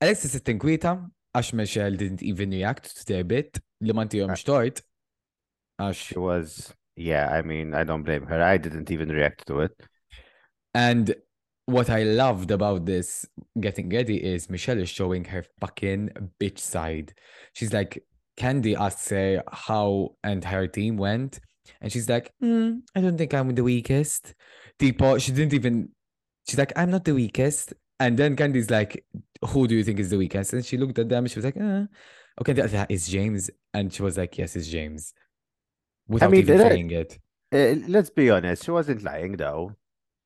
S1: Alexis it-tinkwita, għax Michelle didn't even react to their bit, li manti jom eh. xtort. Għax.
S2: She was, yeah, I mean, I don't blame her. I didn't even react to it.
S1: And what I loved about this getting ready is Michelle is showing her fucking bitch side. She's like, Candy asked her how and her team went. And she's like, mm, I don't think I'm the weakest. Tipo, she didn't even, she's like, I'm not the weakest. And then Candy's like, Who do you think is the weakest? And she looked at them. She was like, eh. Okay, that is James. And she was like, Yes, it's James. Without I
S2: mean,
S1: even
S2: that,
S1: saying it.
S2: Uh, let's be honest. She wasn't lying, though.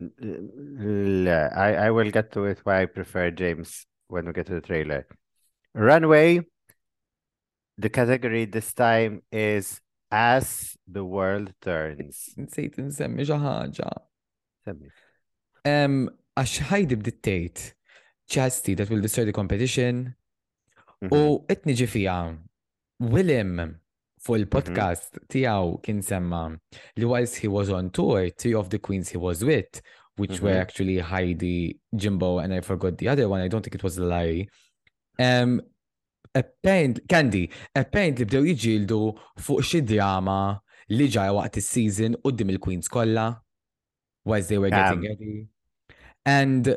S2: Le, I, I will get to it why I prefer James when we get to the trailer. Runway, the category this time is As the World Turns.
S1: Nsejt nsemmi xi ħaġa.
S2: Semmi.
S1: Għax ħajdi bdiet tgħid Chastity that will destroy the competition. U qed niġi fiha Willem fuq il-podcast mhm. tiegħu kien semma li whilst he was on tour, three of the queens he was with, which mm -hmm. were
S2: mhm.
S1: actually Heidi, Jimbo, and I forgot the other one, I don't think it was Larry. Um, apparently, Candy, apparently bdew jġildu fuq xi drama li ġara waqt is-season u dim il-queens kollha, whilst they were getting ready. And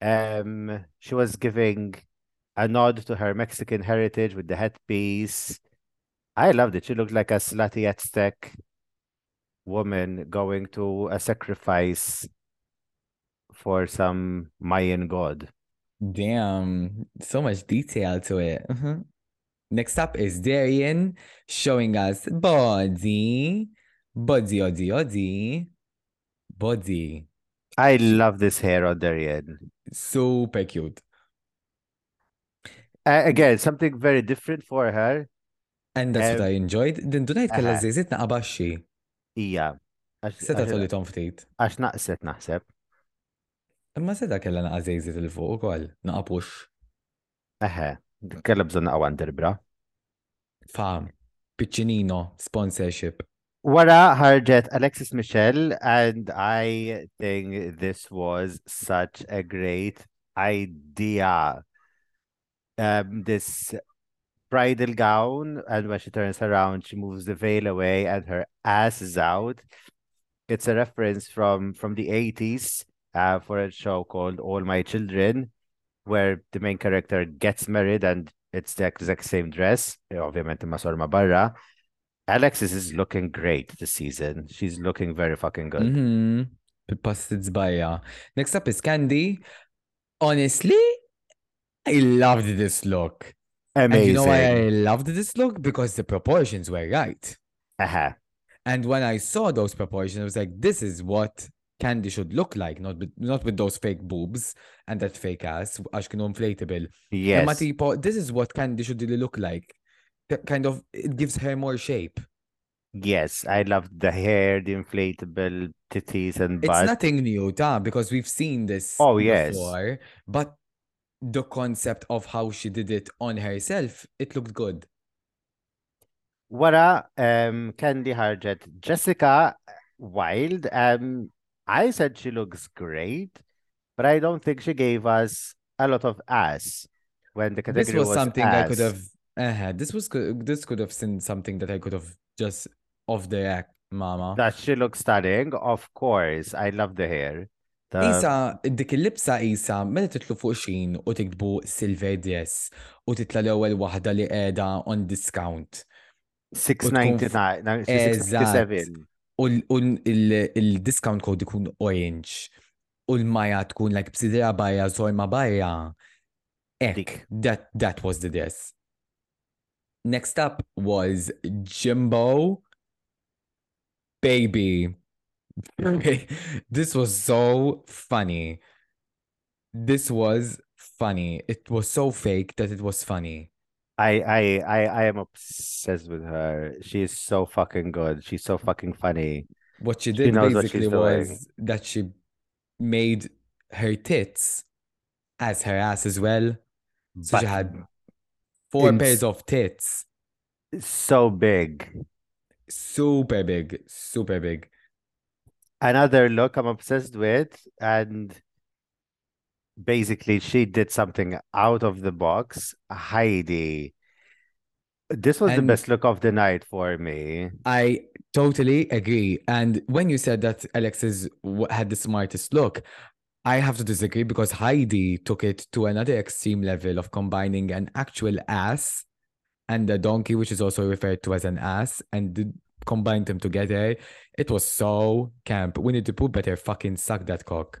S2: Um, she was giving a nod to her Mexican heritage with the headpiece. I loved it. She looked like a slutty Aztec woman going to a sacrifice for some Mayan god.
S1: Damn, so much detail to it. Mm-hmm. Next up is Darian showing us body, body, body, body, Body.
S2: I love this hair on Darien.
S1: Super cute.
S2: Uh, again, something very different for her.
S1: And that's
S2: um, what
S1: I enjoyed. Din dunajt uh-huh.
S2: kalla
S1: zizit naqabaxxi.
S2: Ija.
S1: Seta tolli tom ftit.
S2: Għax naqset naħseb.
S1: Imma seta kella naqa zizit il-fuq u koll, naqapux.
S2: Eħe, kella bżon naqa wanderbra.
S1: Fam, Piccinino, sponsorship.
S2: Wara ħarġet Alexis Michel and I think this was such a great idea um, this bridal gown, and when she turns around, she moves the veil away, and her ass is out. It's a reference from from the eighties uh, for a show called All My Children, where the main character gets married and it's the exact same dress, obviamente or mabarra. Alexis is looking great this season. She's looking very fucking good.
S1: Mm-hmm. Next up is Candy. Honestly, I loved this look.
S2: Amazing.
S1: And you know why I loved this look? Because the proportions were right.
S2: Uh-huh.
S1: And when I saw those proportions, I was like, this is what candy should look like, not with, not with those fake boobs and that fake ass, għax inflatable.
S2: Yes.
S1: Ma this is what candy should really look like. Kind of, it gives her more shape.
S2: Yes, I love the hair, the inflatable titties and butt.
S1: It's nothing new, ta, because we've seen this
S2: oh, yes.
S1: before. But the concept of how she did it on herself, it looked good.
S2: Wara um, Candy Harjet, Jessica Wild. Um, I said she looks great, But I don't think she gave us a lot of ass when the category
S1: this was, was something ass. I could have. Uh, this was this could have been something that I could have just off the act, mama.
S2: That she looks stunning, of course. I love the hair. Ta...
S1: Isa, dik il-libsa Isa, meta titlu fuq xin u tiktbu Silver Dress u titla l-ewwel waħda li qiegħda on discount.
S2: 699,
S1: U l-discount code ikun orange. U l-maja tkun like bsidra barja, zorma barja. Ek, that, that was the dress. Next up was Jimbo Baby. okay. This was so funny. This was funny. It was so fake that it was funny.
S2: I I I I am obsessed with her. She is so fucking good. She's so fucking funny.
S1: What she did
S2: she
S1: basically
S2: was doing.
S1: that she made her tits as her ass as well. So
S2: but she
S1: had four pairs of tits.
S2: So big.
S1: Super big. Super big
S2: another look I'm obsessed with, and basically she did something out of the box. Heidi. This was
S1: and the
S2: best look of the night for me.
S1: I totally agree. And when you said that Alexis had the smartest look, I have to disagree because Heidi took it to another extreme level of combining an actual ass and a donkey, which is also referred to as an ass, and combined them together. It was so camp. We need to put better fucking suck that cock.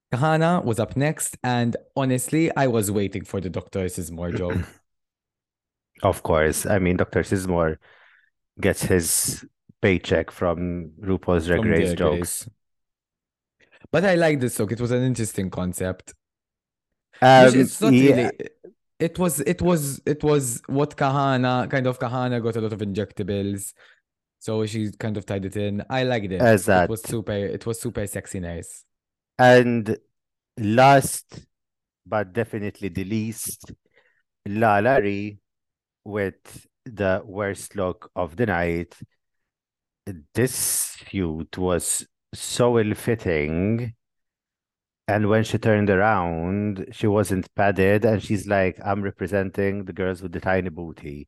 S1: Kahana was up next, and honestly, I was waiting for the Dr. Sismore joke.
S2: of course. I mean, Dr. Sismore gets his paycheck from RuPaul's Drag Race jokes.
S1: But I like this joke. It was an interesting concept.
S2: Um,
S1: it's not
S2: yeah.
S1: really it was it was it was what Kahana kind of Kahana got a lot of injectables. So she kind of tied it in. I liked it.
S2: Exact.
S1: It was super. It was super sexy, nice.
S2: And last, but definitely the least, La Larry with the worst look of the night. This feud was so ill-fitting. And when she turned around, she wasn't padded, and she's like, "I'm representing the girls with the tiny booty."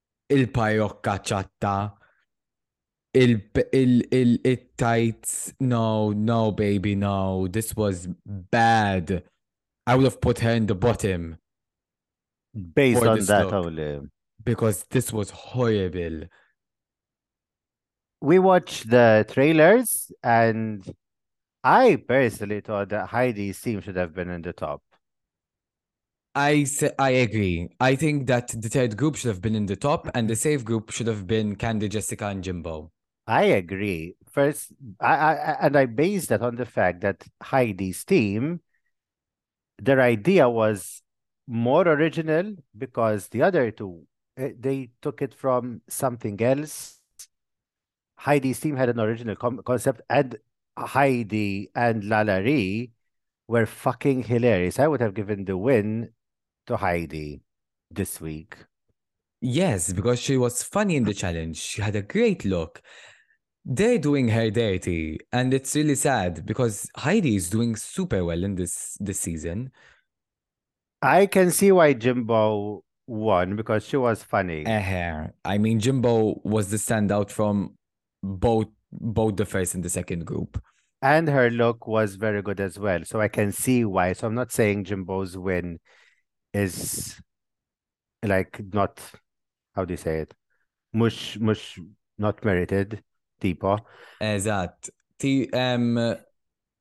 S1: Il-parokka ċatta, il-tights, no, no, baby, no. This was bad. I would have put her in the bottom.
S2: Based on that only.
S1: Because this was horrible.
S2: We watched the trailers and I personally thought that Heidi's team should have been in the top.
S1: I I agree. I think that the third group should have been in the top, and the safe group should have been Candy, Jessica, and Jimbo.
S2: I agree. First, I, I and I base that on the fact that Heidi's team their idea was more original because the other two eh, they took it from something else. Heidi's team had an original concept, and Heidi and Lalari were fucking hilarious. I would have given the win to Heidi this week.
S1: Yes, because she was funny in the challenge. She had a great look they're doing her dirty and it's really sad because heidi is doing super well in this this season
S2: i can see why jimbo won because she was funny
S1: uh-huh. i mean jimbo was the standout from both both the first and the second group
S2: and her look was very good as well so i can see why so i'm not saying jimbo's win is like not how do you say it mush mush not merited tipo.
S1: Eżatt. Um, ehm,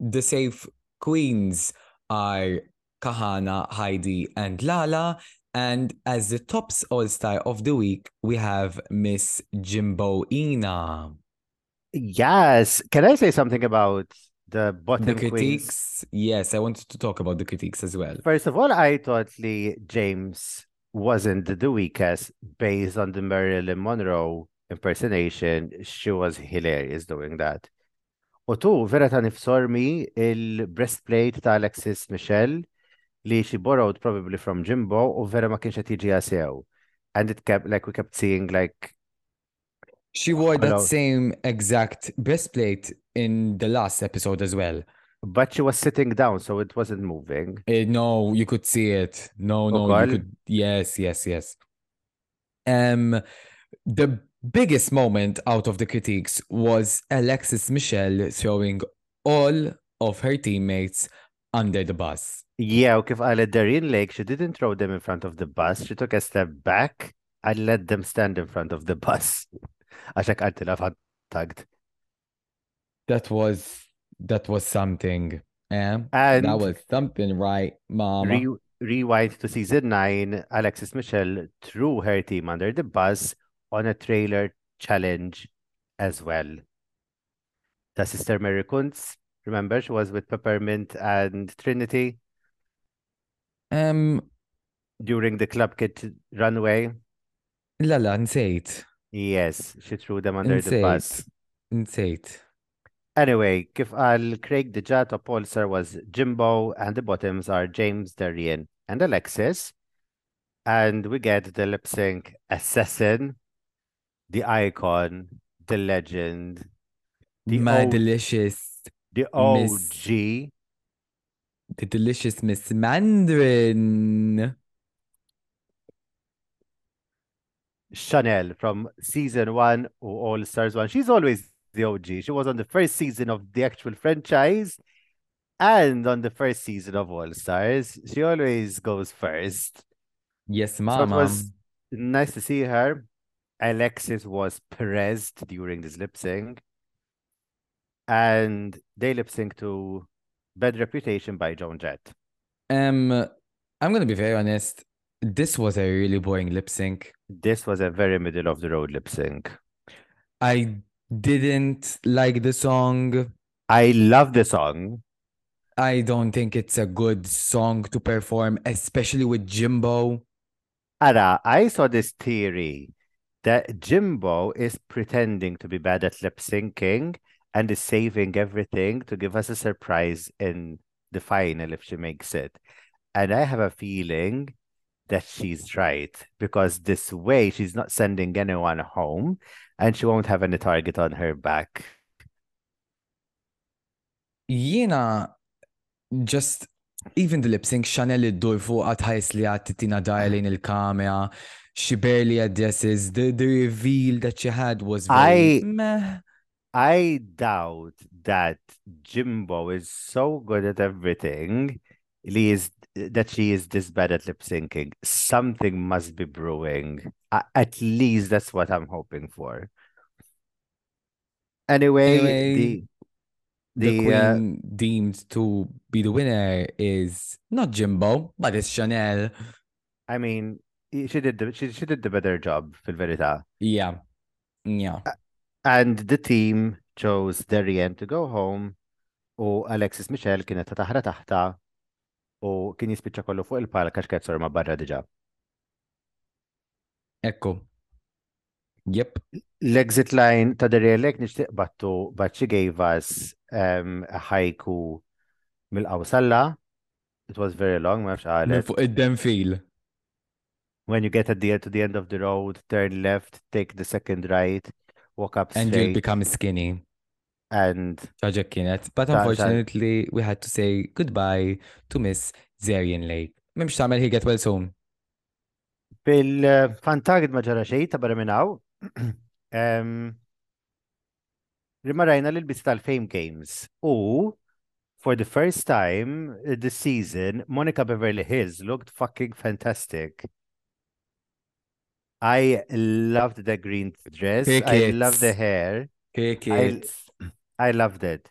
S1: the Safe Queens are Kahana, Heidi, and Lala. And as the tops all star of the week, we have Miss Jimbo Ina.
S2: Yes. Can I say something about the bottom
S1: the critiques? Queens? Yes, I wanted to talk about the critiques as well.
S2: First of all, I thought Lee James wasn't the weakest based on the Marilyn Monroe impersonation. She was hilarious doing that. U tu, vera ta' nifsormi il-breastplate ta' Alexis Michelle li she borrowed probably from Jimbo u vera ma kienx And it kept like we kept seeing like
S1: She wore that same exact breastplate in the last episode as well.
S2: But she was sitting down, so it wasn't moving.
S1: Uh, no, you could see it. No, oh,
S2: no,
S1: you could. Yes, yes, yes. Um, the biggest moment out of the critiques was Alexis Michelle throwing all of her teammates under the bus.
S2: Yeah, okay, I let Darien Lake, she didn't throw them in front of the bus. She took a step back I let them stand in front of the bus. Għaxek għaltilaf tagged.
S1: That was that was something. Yeah,
S2: And
S1: that was something, right, mom?
S2: Re rewind to season nine. Alexis Michelle threw her team under the bus on a trailer challenge as well. The sister Mary Kuntz, remember, she was with Peppermint and Trinity.
S1: Um,
S2: during the club kid runway.
S1: La la,
S2: Yes, she threw them under the bus.
S1: Insane.
S2: Anyway, if Al Craig Dijat Paulser was Jimbo and the bottoms are James Darien and Alexis. And we get the lip sync assassin the icon, the legend, the
S1: my
S2: o-
S1: delicious,
S2: the OG,
S1: the delicious Miss Mandarin,
S2: Chanel from season one or All Stars one. She's always the OG. She was on the first season of the actual franchise and on the first season of All Stars. She always goes first.
S1: Yes,
S2: ma'am.
S1: So it
S2: was nice to see her. Alexis was Perezed during this lip sync. And they lip sync to Bad Reputation by Joan Jett.
S1: Um, I'm going to be very honest. This was a really boring lip sync.
S2: This was a very middle of the road lip sync.
S1: I didn't like the song.
S2: I love the song.
S1: I don't think it's a good song to perform, especially with Jimbo.
S2: Ara, I saw this theory that Jimbo is pretending to be bad at lip syncing and is saving everything to give us a surprise in the final if she makes it. And I have a feeling that she's right because this way she's not sending anyone home and she won't have any target on her back.
S1: Jiena just even the lip sync xanel li ddur fuq tħajs li għad titina dajja lejn il-kamera, she barely addresses, the, the reveal that she had was very
S2: I,
S1: meh.
S2: I doubt that Jimbo is so good at everything li is that she is this bad at lip syncing. Something must be brewing. At least that's what I'm hoping for. Anyway,
S1: anyway
S2: the,
S1: the,
S2: the
S1: queen uh, deemed to be the winner is not Jimbo, but it's Chanel.
S2: I mean, she did the, she, she did the better job fil-verità.
S1: Yeah. Yeah.
S2: And the team chose Darien to go home u Alexis Michel kienet ta' taħra taħta u kien jispiċċa kollu fuq il-palka x'kett sor ma' barra diġà.
S1: Ekku. Jep.
S2: L-exit line ta' derelek nixtieq battu but she gave us um, ħajku mill-qawsalla. It was very long, ma nafx
S1: Minn
S2: għalet.
S1: fuq id-denfil.
S2: When you get at the, to the end of the road, turn left, take the second right, walk up
S1: And you'll
S2: straight,
S1: become skinny.
S2: and
S1: ċaġa kienet. But
S2: Ta- ta-
S1: unfortunately, we had to say goodbye to Miss Zarian Lake. Mimx tagħmel he get well soon.
S2: Fil-fan target ma ġara xejn ta' barra minn hawn. Rimarajna li l-biss tal-Fame Games u for the first time this season Monica Beverly Hills looked fucking fantastic. I loved the green dress. Pick I
S1: it.
S2: loved the hair.
S1: Pick
S2: I,
S1: it.
S2: I loved it.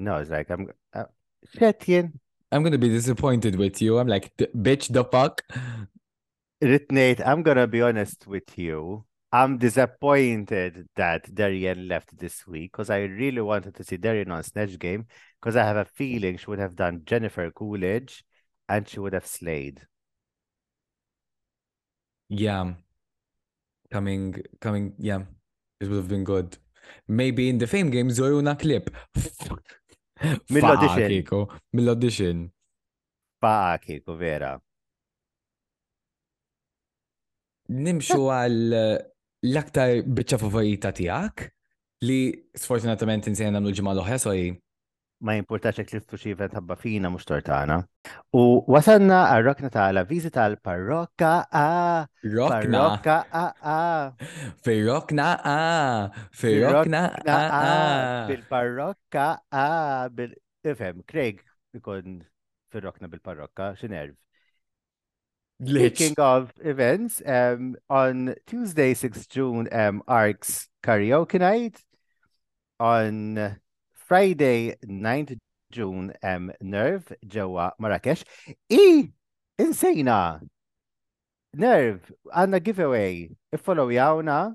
S2: No, it's like I'm. Uh, Shetien.
S1: I'm gonna be disappointed with you. I'm like, bitch, the fuck.
S2: Nate. I'm gonna be honest with you. I'm disappointed that Darian left this week because I really wanted to see Darian on Snatch Game because I have a feeling she would have done Jennifer Coolidge and she would have slayed.
S1: Yeah. Coming, coming, yeah. It would have been good. Maybe in the fame game zoruna clip.
S2: Mill-audition.
S1: Mill-audition.
S2: Faqa kiko, vera.
S1: Nimxu għal eh, l-aktar bicċa favorita tijak li sfortunatament insejna namlu ġimma l-oħra, sorry,
S2: ma jimpurtax jekk l-istru xivet ħabba fina mhux tortana. U wasalna għal rokna tagħla viżi tal-parrokka a
S1: Rokna.
S2: Parrokka a a
S1: Fir-rokna a Fir-rokna a a
S2: Bil-parrokka a bil Ifhem, Craig ikun fir-rokna bil-parrokka, xi
S1: nerv.
S2: Speaking of events, um, on Tuesday, 6 June, um, ARC's karaoke night. On Friday, 9 June, um, Nerve ġewwa Marrakesh. I insejna Nerve għandna giveaway. Follow jawna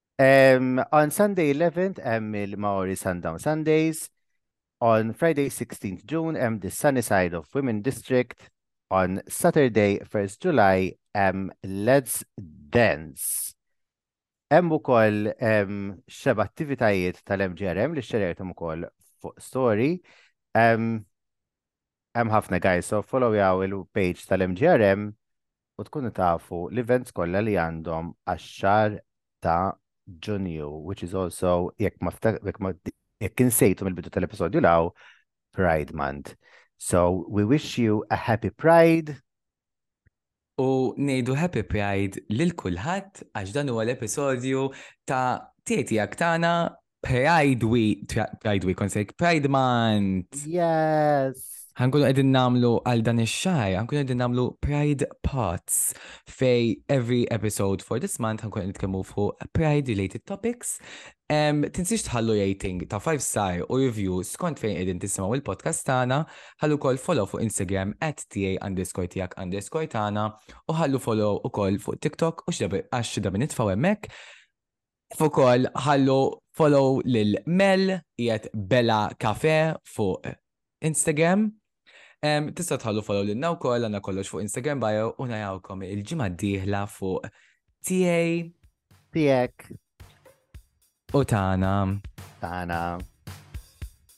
S2: Um, on Sunday 11th hemm il-Maori Sundown Sundays. On Friday 16th June hemm the Sunny Side of Women District. On Saturday 1st July hemm Let's Dance. Hemm ukoll um, xeba attivitajiet tal-MGRM li xxerjertum ukoll fuq story. Um, hemm ħafna guys, so follow jaw il-page tal-MGRM u tkunu tafu l-events kollha li għandhom għax-xahar ta' Ġunju, which is also jekk ma jekk insejtu mill-bidu tal-episodju law Pride Month. So we wish you a happy Pride.
S1: U ngħidu happy Pride lil kulħadd għax dan huwa l-episodju ta' tieti għaktana Pride Week, Pride Week, konsek Pride Month.
S2: Yes.
S1: Għankunu għedin namlu għal dan ix-xar, għankunu għedin namlu Pride Pots fej every episode for this month għankunu nitkellmu fuq Pride related topics. Um, tinsiex tħallu rating ta' 5 star u review skont fejn qegħdin tisimgħu il-podcast tagħna, ħallu kol follow fuq Instagram at ta underscore tiegħek underscore tagħna u ħallu follow ukoll fuq TikTok u xi għax xi dabin nitfgħu hemmhekk Kif ukoll ħallu follow lil Mel qiegħed Bella Cafe fuq Instagram. Tistgħu tħallu follow lilna wkoll għandna kollox fuq Instagram bio u najawkom il-ġimgħa d-dieħla fuq tiegħi.
S2: Tiegħek.
S1: U tagħna.
S2: Tagħna.